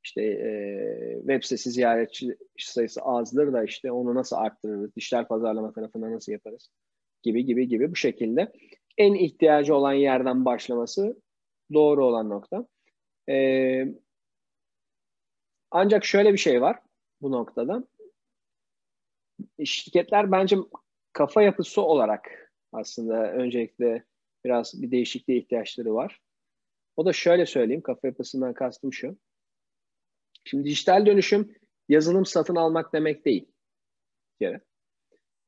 işte e, web sitesi ziyaretçi sayısı azdır da işte onu nasıl arttırırız? Dijital pazarlama tarafında nasıl yaparız? Gibi gibi gibi bu şekilde. En ihtiyacı olan yerden başlaması doğru olan nokta. E, ancak şöyle bir şey var bu noktada şirketler bence kafa yapısı olarak aslında öncelikle biraz bir değişikliğe ihtiyaçları var. O da şöyle söyleyeyim, kafa yapısından kastım şu. Şimdi dijital dönüşüm yazılım satın almak demek değil. Yani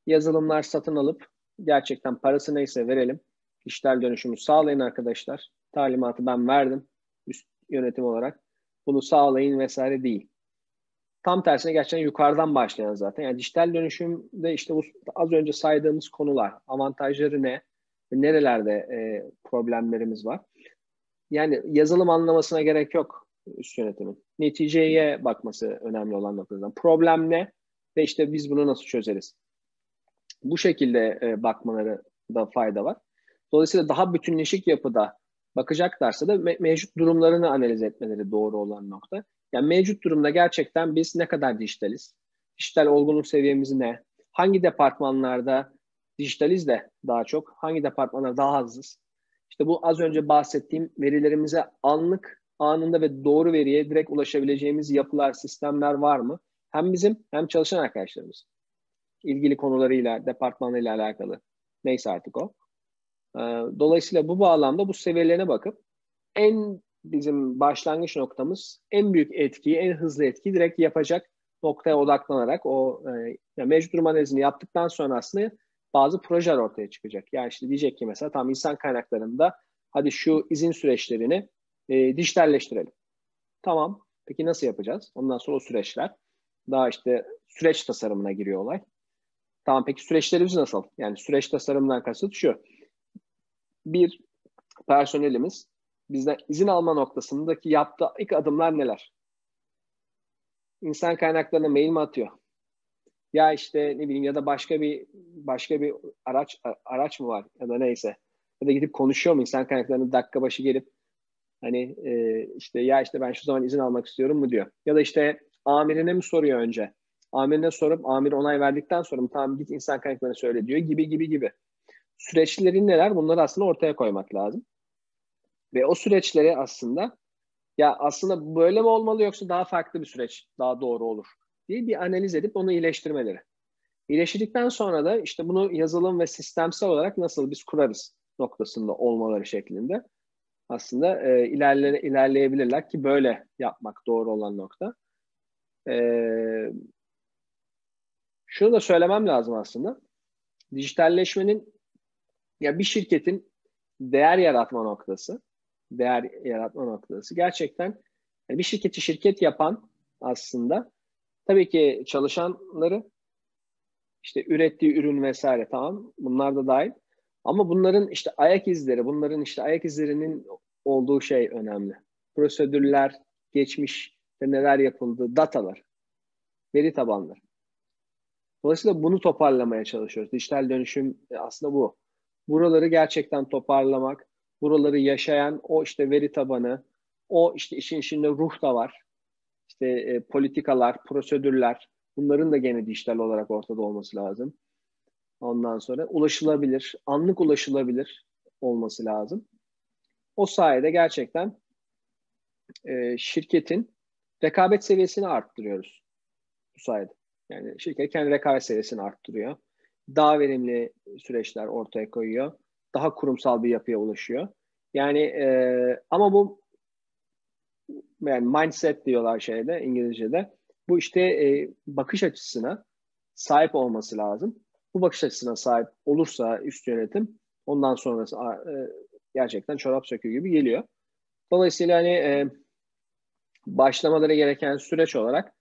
yazılımlar satın alıp gerçekten parası neyse verelim. Dijital dönüşümü sağlayın arkadaşlar. Talimatı ben verdim üst yönetim olarak. Bunu sağlayın vesaire değil. Tam tersine gerçekten yukarıdan başlayan zaten. Yani dijital dönüşümde işte az önce saydığımız konular, avantajları ne, nerelerde e, problemlerimiz var. Yani yazılım anlamasına gerek yok üst yönetimin. Neticeye bakması önemli olan noktadan. Problem ne ve işte biz bunu nasıl çözeriz? Bu şekilde e, bakmaları da fayda var. Dolayısıyla daha bütünleşik yapıda bakacaklarsa da me- mevcut durumlarını analiz etmeleri doğru olan nokta. Yani mevcut durumda gerçekten biz ne kadar dijitaliz? Dijital olgunluk seviyemiz ne? Hangi departmanlarda dijitaliz de daha çok? Hangi departmanlarda daha azız? İşte bu az önce bahsettiğim verilerimize anlık, anında ve doğru veriye direkt ulaşabileceğimiz yapılar, sistemler var mı? Hem bizim hem çalışan arkadaşlarımız. ilgili konularıyla, departmanıyla alakalı. Neyse artık o. Ee, dolayısıyla bu bağlamda bu seviyelerine bakıp en bizim başlangıç noktamız en büyük etkiyi, en hızlı etkiyi direkt yapacak noktaya odaklanarak o e, yani mevcut durum analizini yaptıktan sonra aslında bazı projeler ortaya çıkacak. Yani işte diyecek ki mesela tam insan kaynaklarında hadi şu izin süreçlerini e, dijitalleştirelim. Tamam. Peki nasıl yapacağız? Ondan sonra o süreçler daha işte süreç tasarımına giriyor olay. Tamam peki süreçlerimiz nasıl? Yani süreç tasarımından kasıt şu. Bir personelimiz bizden izin alma noktasındaki yaptığı ilk adımlar neler? İnsan kaynaklarına mail mi atıyor? Ya işte ne bileyim ya da başka bir başka bir araç araç mı var ya da neyse. Ya da gidip konuşuyor mu insan kaynaklarına dakika başı gelip hani e, işte ya işte ben şu zaman izin almak istiyorum mu diyor. Ya da işte amirine mi soruyor önce? Amirine sorup amir onay verdikten sonra tamam git insan kaynaklarına söyle diyor gibi gibi gibi. Süreçlerin neler bunları aslında ortaya koymak lazım. Ve o süreçleri aslında ya aslında böyle mi olmalı yoksa daha farklı bir süreç daha doğru olur diye bir analiz edip onu iyileştirmeleri. İyileştirdikten sonra da işte bunu yazılım ve sistemsel olarak nasıl biz kurarız noktasında olmaları şeklinde aslında e, ilerle, ilerleyebilirler ki böyle yapmak doğru olan nokta. E, şunu da söylemem lazım aslında. Dijitalleşmenin ya bir şirketin değer yaratma noktası değer yaratma noktası. Gerçekten bir şirketi şirket yapan aslında tabii ki çalışanları işte ürettiği ürün vesaire tamam bunlar da dahil. Ama bunların işte ayak izleri, bunların işte ayak izlerinin olduğu şey önemli. Prosedürler, geçmiş neler yapıldı, datalar, veri tabanları. Dolayısıyla bunu toparlamaya çalışıyoruz. Dijital dönüşüm aslında bu. Buraları gerçekten toparlamak, buraları yaşayan o işte veri tabanı, o işte işin içinde ruh da var. İşte e, politikalar, prosedürler, bunların da gene dijital olarak ortada olması lazım. Ondan sonra ulaşılabilir, anlık ulaşılabilir olması lazım. O sayede gerçekten e, şirketin rekabet seviyesini arttırıyoruz bu sayede. Yani şirket kendi rekabet seviyesini arttırıyor. Daha verimli süreçler ortaya koyuyor daha kurumsal bir yapıya ulaşıyor. Yani e, ama bu yani mindset diyorlar şeyde İngilizce'de. Bu işte e, bakış açısına sahip olması lazım. Bu bakış açısına sahip olursa üst yönetim ondan sonrası e, gerçekten çorap söküğü gibi geliyor. Dolayısıyla hani e, başlamaları gereken süreç olarak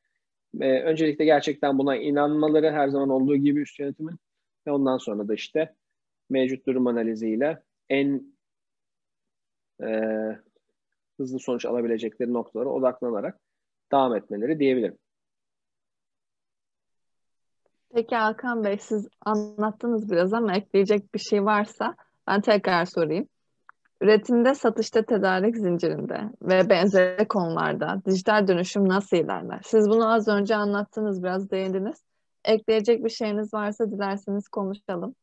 e, öncelikle gerçekten buna inanmaları her zaman olduğu gibi üst yönetimin ve ondan sonra da işte mevcut durum analiziyle en e, hızlı sonuç alabilecekleri noktalara odaklanarak devam etmeleri diyebilirim. Peki Hakan Bey siz anlattınız biraz ama ekleyecek bir şey varsa ben tekrar sorayım. Üretimde, satışta, tedarik zincirinde ve benzeri konularda dijital dönüşüm nasıl ilerler? Siz bunu az önce anlattınız, biraz değindiniz. Ekleyecek bir şeyiniz varsa dilerseniz konuşalım.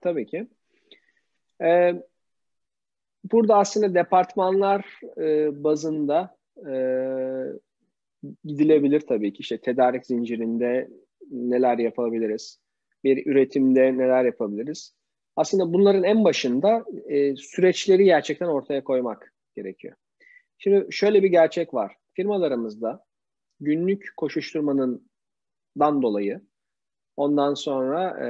Tabii ki. Ee, burada aslında departmanlar e, bazında e, gidilebilir tabii ki. İşte tedarik zincirinde neler yapabiliriz? Bir üretimde neler yapabiliriz? Aslında bunların en başında e, süreçleri gerçekten ortaya koymak gerekiyor. Şimdi şöyle bir gerçek var. Firmalarımızda günlük koşuşturmanın dan dolayı ondan sonra e,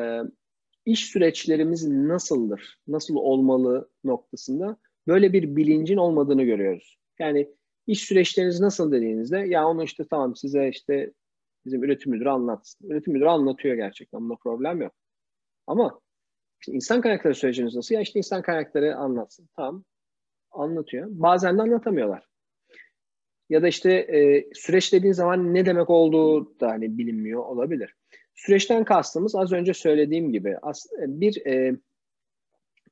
iş süreçlerimiz nasıldır, nasıl olmalı noktasında böyle bir bilincin olmadığını görüyoruz. Yani İş süreçleriniz nasıl dediğinizde ya onu işte tamam size işte bizim üretim müdürü anlatsın. Üretim müdürü anlatıyor gerçekten. Bunda problem yok. Ama işte insan kaynakları süreciniz nasıl? Ya işte insan kaynakları anlatsın. Tamam. Anlatıyor. Bazen de anlatamıyorlar. Ya da işte e, süreç dediğin zaman ne demek olduğu da hani bilinmiyor olabilir. Süreçten kastımız az önce söylediğim gibi as, bir e,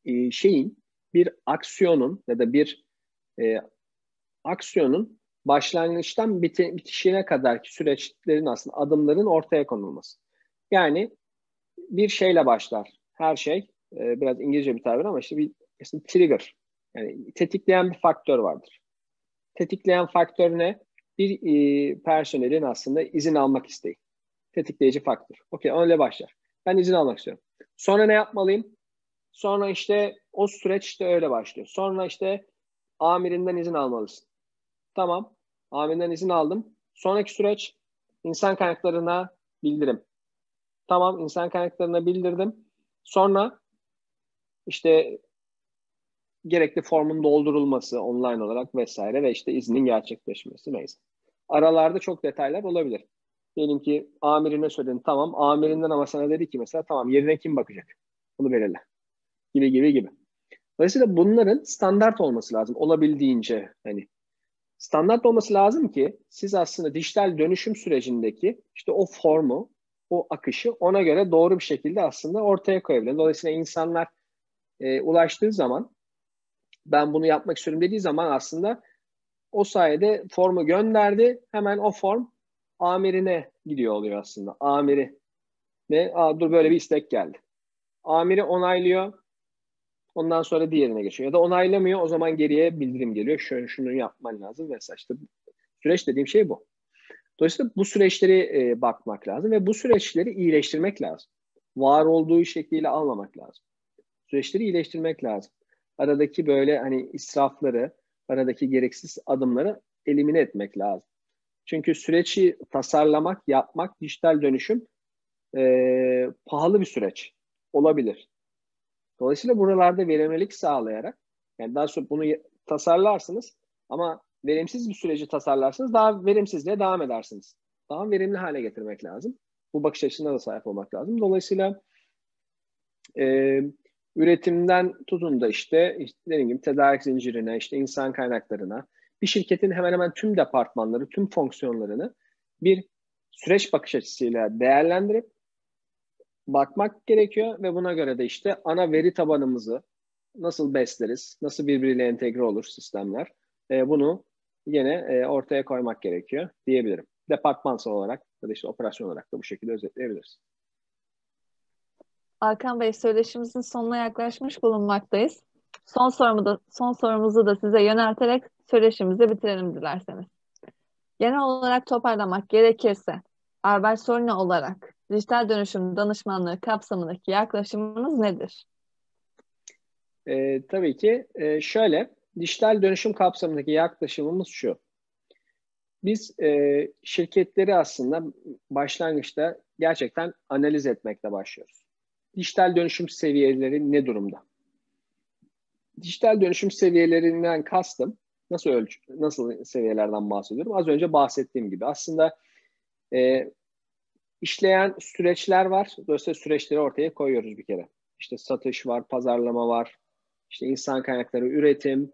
e, şeyin, bir aksiyonun ya da bir e, aksiyonun başlangıçtan biti, bitişine kadarki süreçlerin aslında adımların ortaya konulması. Yani bir şeyle başlar her şey. E, biraz İngilizce bir tabir ama işte bir işte trigger. Yani tetikleyen bir faktör vardır. Tetikleyen faktör ne? Bir e, personelin aslında izin almak isteği. Tetikleyici faktör. Okey öyle başlar. Ben izin almak istiyorum. Sonra ne yapmalıyım? Sonra işte o süreç işte öyle başlıyor. Sonra işte amirinden izin almalısın. Tamam. Amirinden izin aldım. Sonraki süreç insan kaynaklarına bildirim. Tamam insan kaynaklarına bildirdim. Sonra işte gerekli formun doldurulması online olarak vesaire ve işte iznin gerçekleşmesi neyse. Aralarda çok detaylar olabilir. Diyelim ki amirine söyledin tamam amirinden ama sana dedi ki mesela tamam yerine kim bakacak? Bunu belirle. Gibi gibi gibi. Dolayısıyla bunların standart olması lazım. Olabildiğince hani standart olması lazım ki siz aslında dijital dönüşüm sürecindeki işte o formu, o akışı ona göre doğru bir şekilde aslında ortaya koyabilir. Dolayısıyla insanlar e, ulaştığı zaman ben bunu yapmak istiyorum dediği zaman aslında o sayede formu gönderdi. Hemen o form amirine gidiyor oluyor aslında. Amiri ne? Aa, dur böyle bir istek geldi. Amiri onaylıyor. Ondan sonra diğerine geçiyor. Ya da onaylamıyor o zaman geriye bildirim geliyor. Şöyle şunu yapman lazım vesaire. İşte süreç dediğim şey bu. Dolayısıyla bu süreçleri e, bakmak lazım ve bu süreçleri iyileştirmek lazım. Var olduğu şekliyle almamak lazım. Süreçleri iyileştirmek lazım. Aradaki böyle hani israfları, aradaki gereksiz adımları elimine etmek lazım. Çünkü süreci tasarlamak, yapmak, dijital dönüşüm e, pahalı bir süreç olabilir. Dolayısıyla buralarda verimlilik sağlayarak, yani daha sonra bunu tasarlarsınız ama verimsiz bir süreci tasarlarsınız, daha verimsizliğe devam edersiniz. Daha verimli hale getirmek lazım. Bu bakış açısına da sahip olmak lazım. Dolayısıyla e, üretimden tutun da işte, işte dediğim gibi tedarik zincirine, işte insan kaynaklarına, bir şirketin hemen hemen tüm departmanları, tüm fonksiyonlarını bir süreç bakış açısıyla değerlendirip bakmak gerekiyor ve buna göre de işte ana veri tabanımızı nasıl besleriz, nasıl birbiriyle entegre olur sistemler, e, bunu yine e, ortaya koymak gerekiyor diyebilirim. Departmansal olarak ya da işte operasyon olarak da bu şekilde özetleyebiliriz. Hakan Bey söyleşimizin sonuna yaklaşmış bulunmaktayız. Son sorumu da son sorumuzu da size yönelterek söyleşimizi bitirelim dilerseniz. Genel olarak toparlamak gerekirse Albert Sorne olarak dijital dönüşüm danışmanlığı kapsamındaki yaklaşımınız nedir? E, tabii ki e, şöyle dijital dönüşüm kapsamındaki yaklaşımımız şu. Biz e, şirketleri aslında başlangıçta gerçekten analiz etmekle başlıyoruz. Dijital dönüşüm seviyeleri ne durumda? Dijital dönüşüm seviyelerinden kastım nasıl ölç nasıl seviyelerden bahsediyorum? Az önce bahsettiğim gibi aslında e, işleyen süreçler var. Dolayısıyla süreçleri ortaya koyuyoruz bir kere. İşte satış var, pazarlama var, işte insan kaynakları, üretim,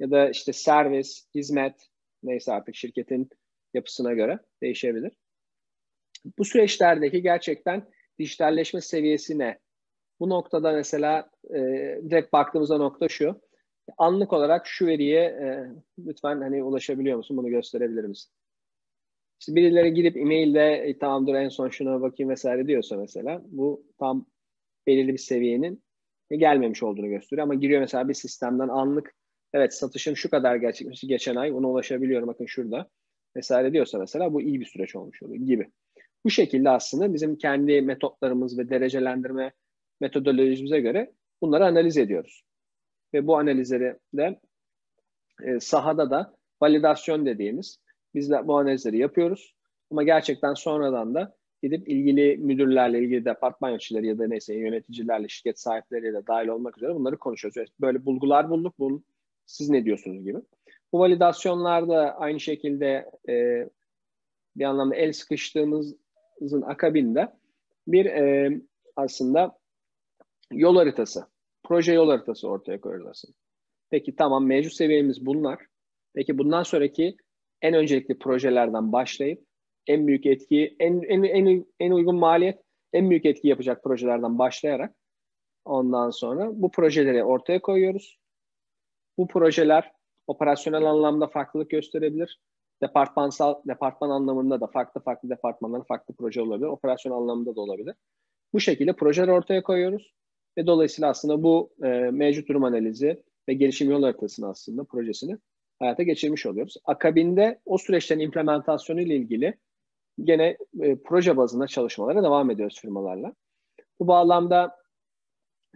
ya da işte servis, hizmet neyse artık şirketin yapısına göre değişebilir. Bu süreçlerdeki gerçekten dijitalleşme seviyesi ne? Bu noktada mesela e, direkt baktığımızda nokta şu. Anlık olarak şu veriye e, lütfen hani ulaşabiliyor musun? Bunu gösterebilir misin? İşte birileri gidip e-mailde e, tamamdır en son şuna bakayım vesaire diyorsa mesela bu tam belirli bir seviyenin gelmemiş olduğunu gösteriyor. Ama giriyor mesela bir sistemden anlık evet satışım şu kadar gerçekleşti geçen ay ona ulaşabiliyorum bakın şurada vesaire diyorsa mesela bu iyi bir süreç olmuş oluyor gibi. Bu şekilde aslında bizim kendi metotlarımız ve derecelendirme metodolojimize göre bunları analiz ediyoruz. Ve bu analizleri de e, sahada da validasyon dediğimiz biz de bu analizleri yapıyoruz. Ama gerçekten sonradan da gidip ilgili müdürlerle, ilgili departman yöneticileri ya da neyse yöneticilerle, şirket sahipleriyle dahil olmak üzere bunları konuşuyoruz. Böyle bulgular bulduk. Bunun siz ne diyorsunuz gibi. Bu validasyonlarda aynı şekilde e, bir anlamda el sıkıştığımızın akabinde bir e, aslında yol haritası, proje yol haritası ortaya aslında. Peki tamam mevcut seviyemiz bunlar. Peki bundan sonraki en öncelikli projelerden başlayıp en büyük etkiyi, en, en, en, en uygun maliyet, en büyük etki yapacak projelerden başlayarak ondan sonra bu projeleri ortaya koyuyoruz. Bu projeler operasyonel anlamda farklılık gösterebilir. Departmansal, departman anlamında da farklı farklı departmanların farklı proje olabilir. Operasyon anlamında da olabilir. Bu şekilde projeler ortaya koyuyoruz. Ve dolayısıyla aslında bu e, mevcut durum analizi ve gelişim yol haritasını aslında projesini hayata geçirmiş oluyoruz. Akabinde o süreçlerin implementasyonu ile ilgili gene e, proje bazında çalışmalara devam ediyoruz firmalarla. Bu bağlamda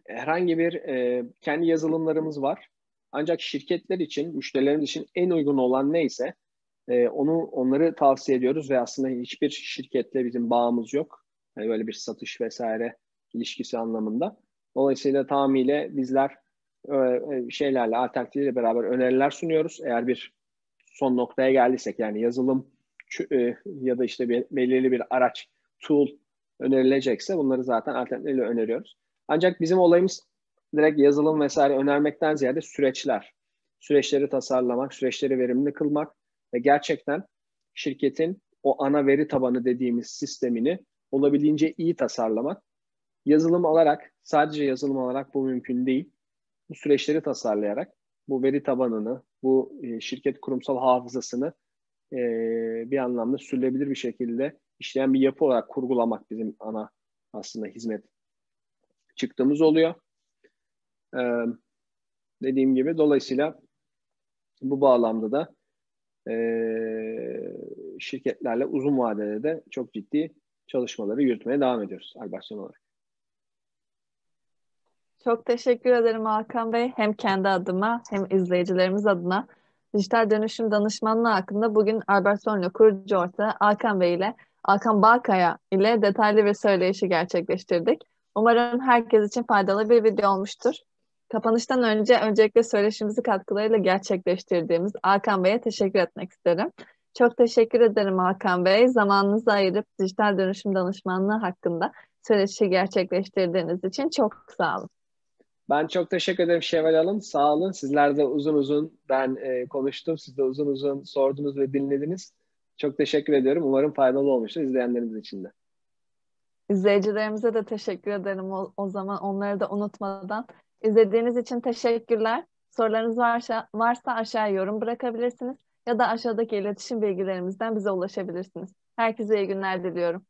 herhangi bir e, kendi yazılımlarımız var. Ancak şirketler için, müşterilerimiz için en uygun olan neyse e, onu onları tavsiye ediyoruz ve aslında hiçbir şirketle bizim bağımız yok. Yani böyle bir satış vesaire ilişkisi anlamında. Dolayısıyla tamamıyla bizler e, şeylerle, alternatifle beraber öneriler sunuyoruz. Eğer bir son noktaya geldiysek yani yazılım e, ya da işte bir, belirli bir araç, tool önerilecekse bunları zaten alternatifle öneriyoruz. Ancak bizim olayımız direkt yazılım vesaire önermekten ziyade süreçler. Süreçleri tasarlamak, süreçleri verimli kılmak ve gerçekten şirketin o ana veri tabanı dediğimiz sistemini olabildiğince iyi tasarlamak. Yazılım olarak, sadece yazılım olarak bu mümkün değil. Bu süreçleri tasarlayarak bu veri tabanını, bu e, şirket kurumsal hafızasını e, bir anlamda sürülebilir bir şekilde işleyen bir yapı olarak kurgulamak bizim ana aslında hizmet çıktığımız oluyor. Dediğim gibi dolayısıyla bu bağlamda da e, şirketlerle uzun vadede de çok ciddi çalışmaları yürütmeye devam ediyoruz Albasyon olarak. Çok teşekkür ederim Hakan Bey. Hem kendi adıma hem izleyicilerimiz adına dijital dönüşüm danışmanlığı hakkında bugün Albertson'la kurucu ortağı Hakan Bey ile Hakan Balkaya ile detaylı bir söyleyişi gerçekleştirdik. Umarım herkes için faydalı bir video olmuştur. Kapanıştan önce öncelikle söyleşimizi katkılarıyla gerçekleştirdiğimiz Hakan Bey'e teşekkür etmek isterim. Çok teşekkür ederim Hakan Bey. Zamanınızı ayırıp dijital dönüşüm danışmanlığı hakkında söyleşi gerçekleştirdiğiniz için çok sağ olun. Ben çok teşekkür ederim Şevval Hanım. Sağ olun. Sizler de uzun uzun ben e, konuştum. Siz de uzun uzun sordunuz ve dinlediniz. Çok teşekkür ediyorum. Umarım faydalı olmuştur izleyenlerimiz için de. İzleyicilerimize de teşekkür ederim o, o zaman onları da unutmadan. İzlediğiniz için teşekkürler. Sorularınız varsa, varsa aşağıya yorum bırakabilirsiniz ya da aşağıdaki iletişim bilgilerimizden bize ulaşabilirsiniz. Herkese iyi günler diliyorum.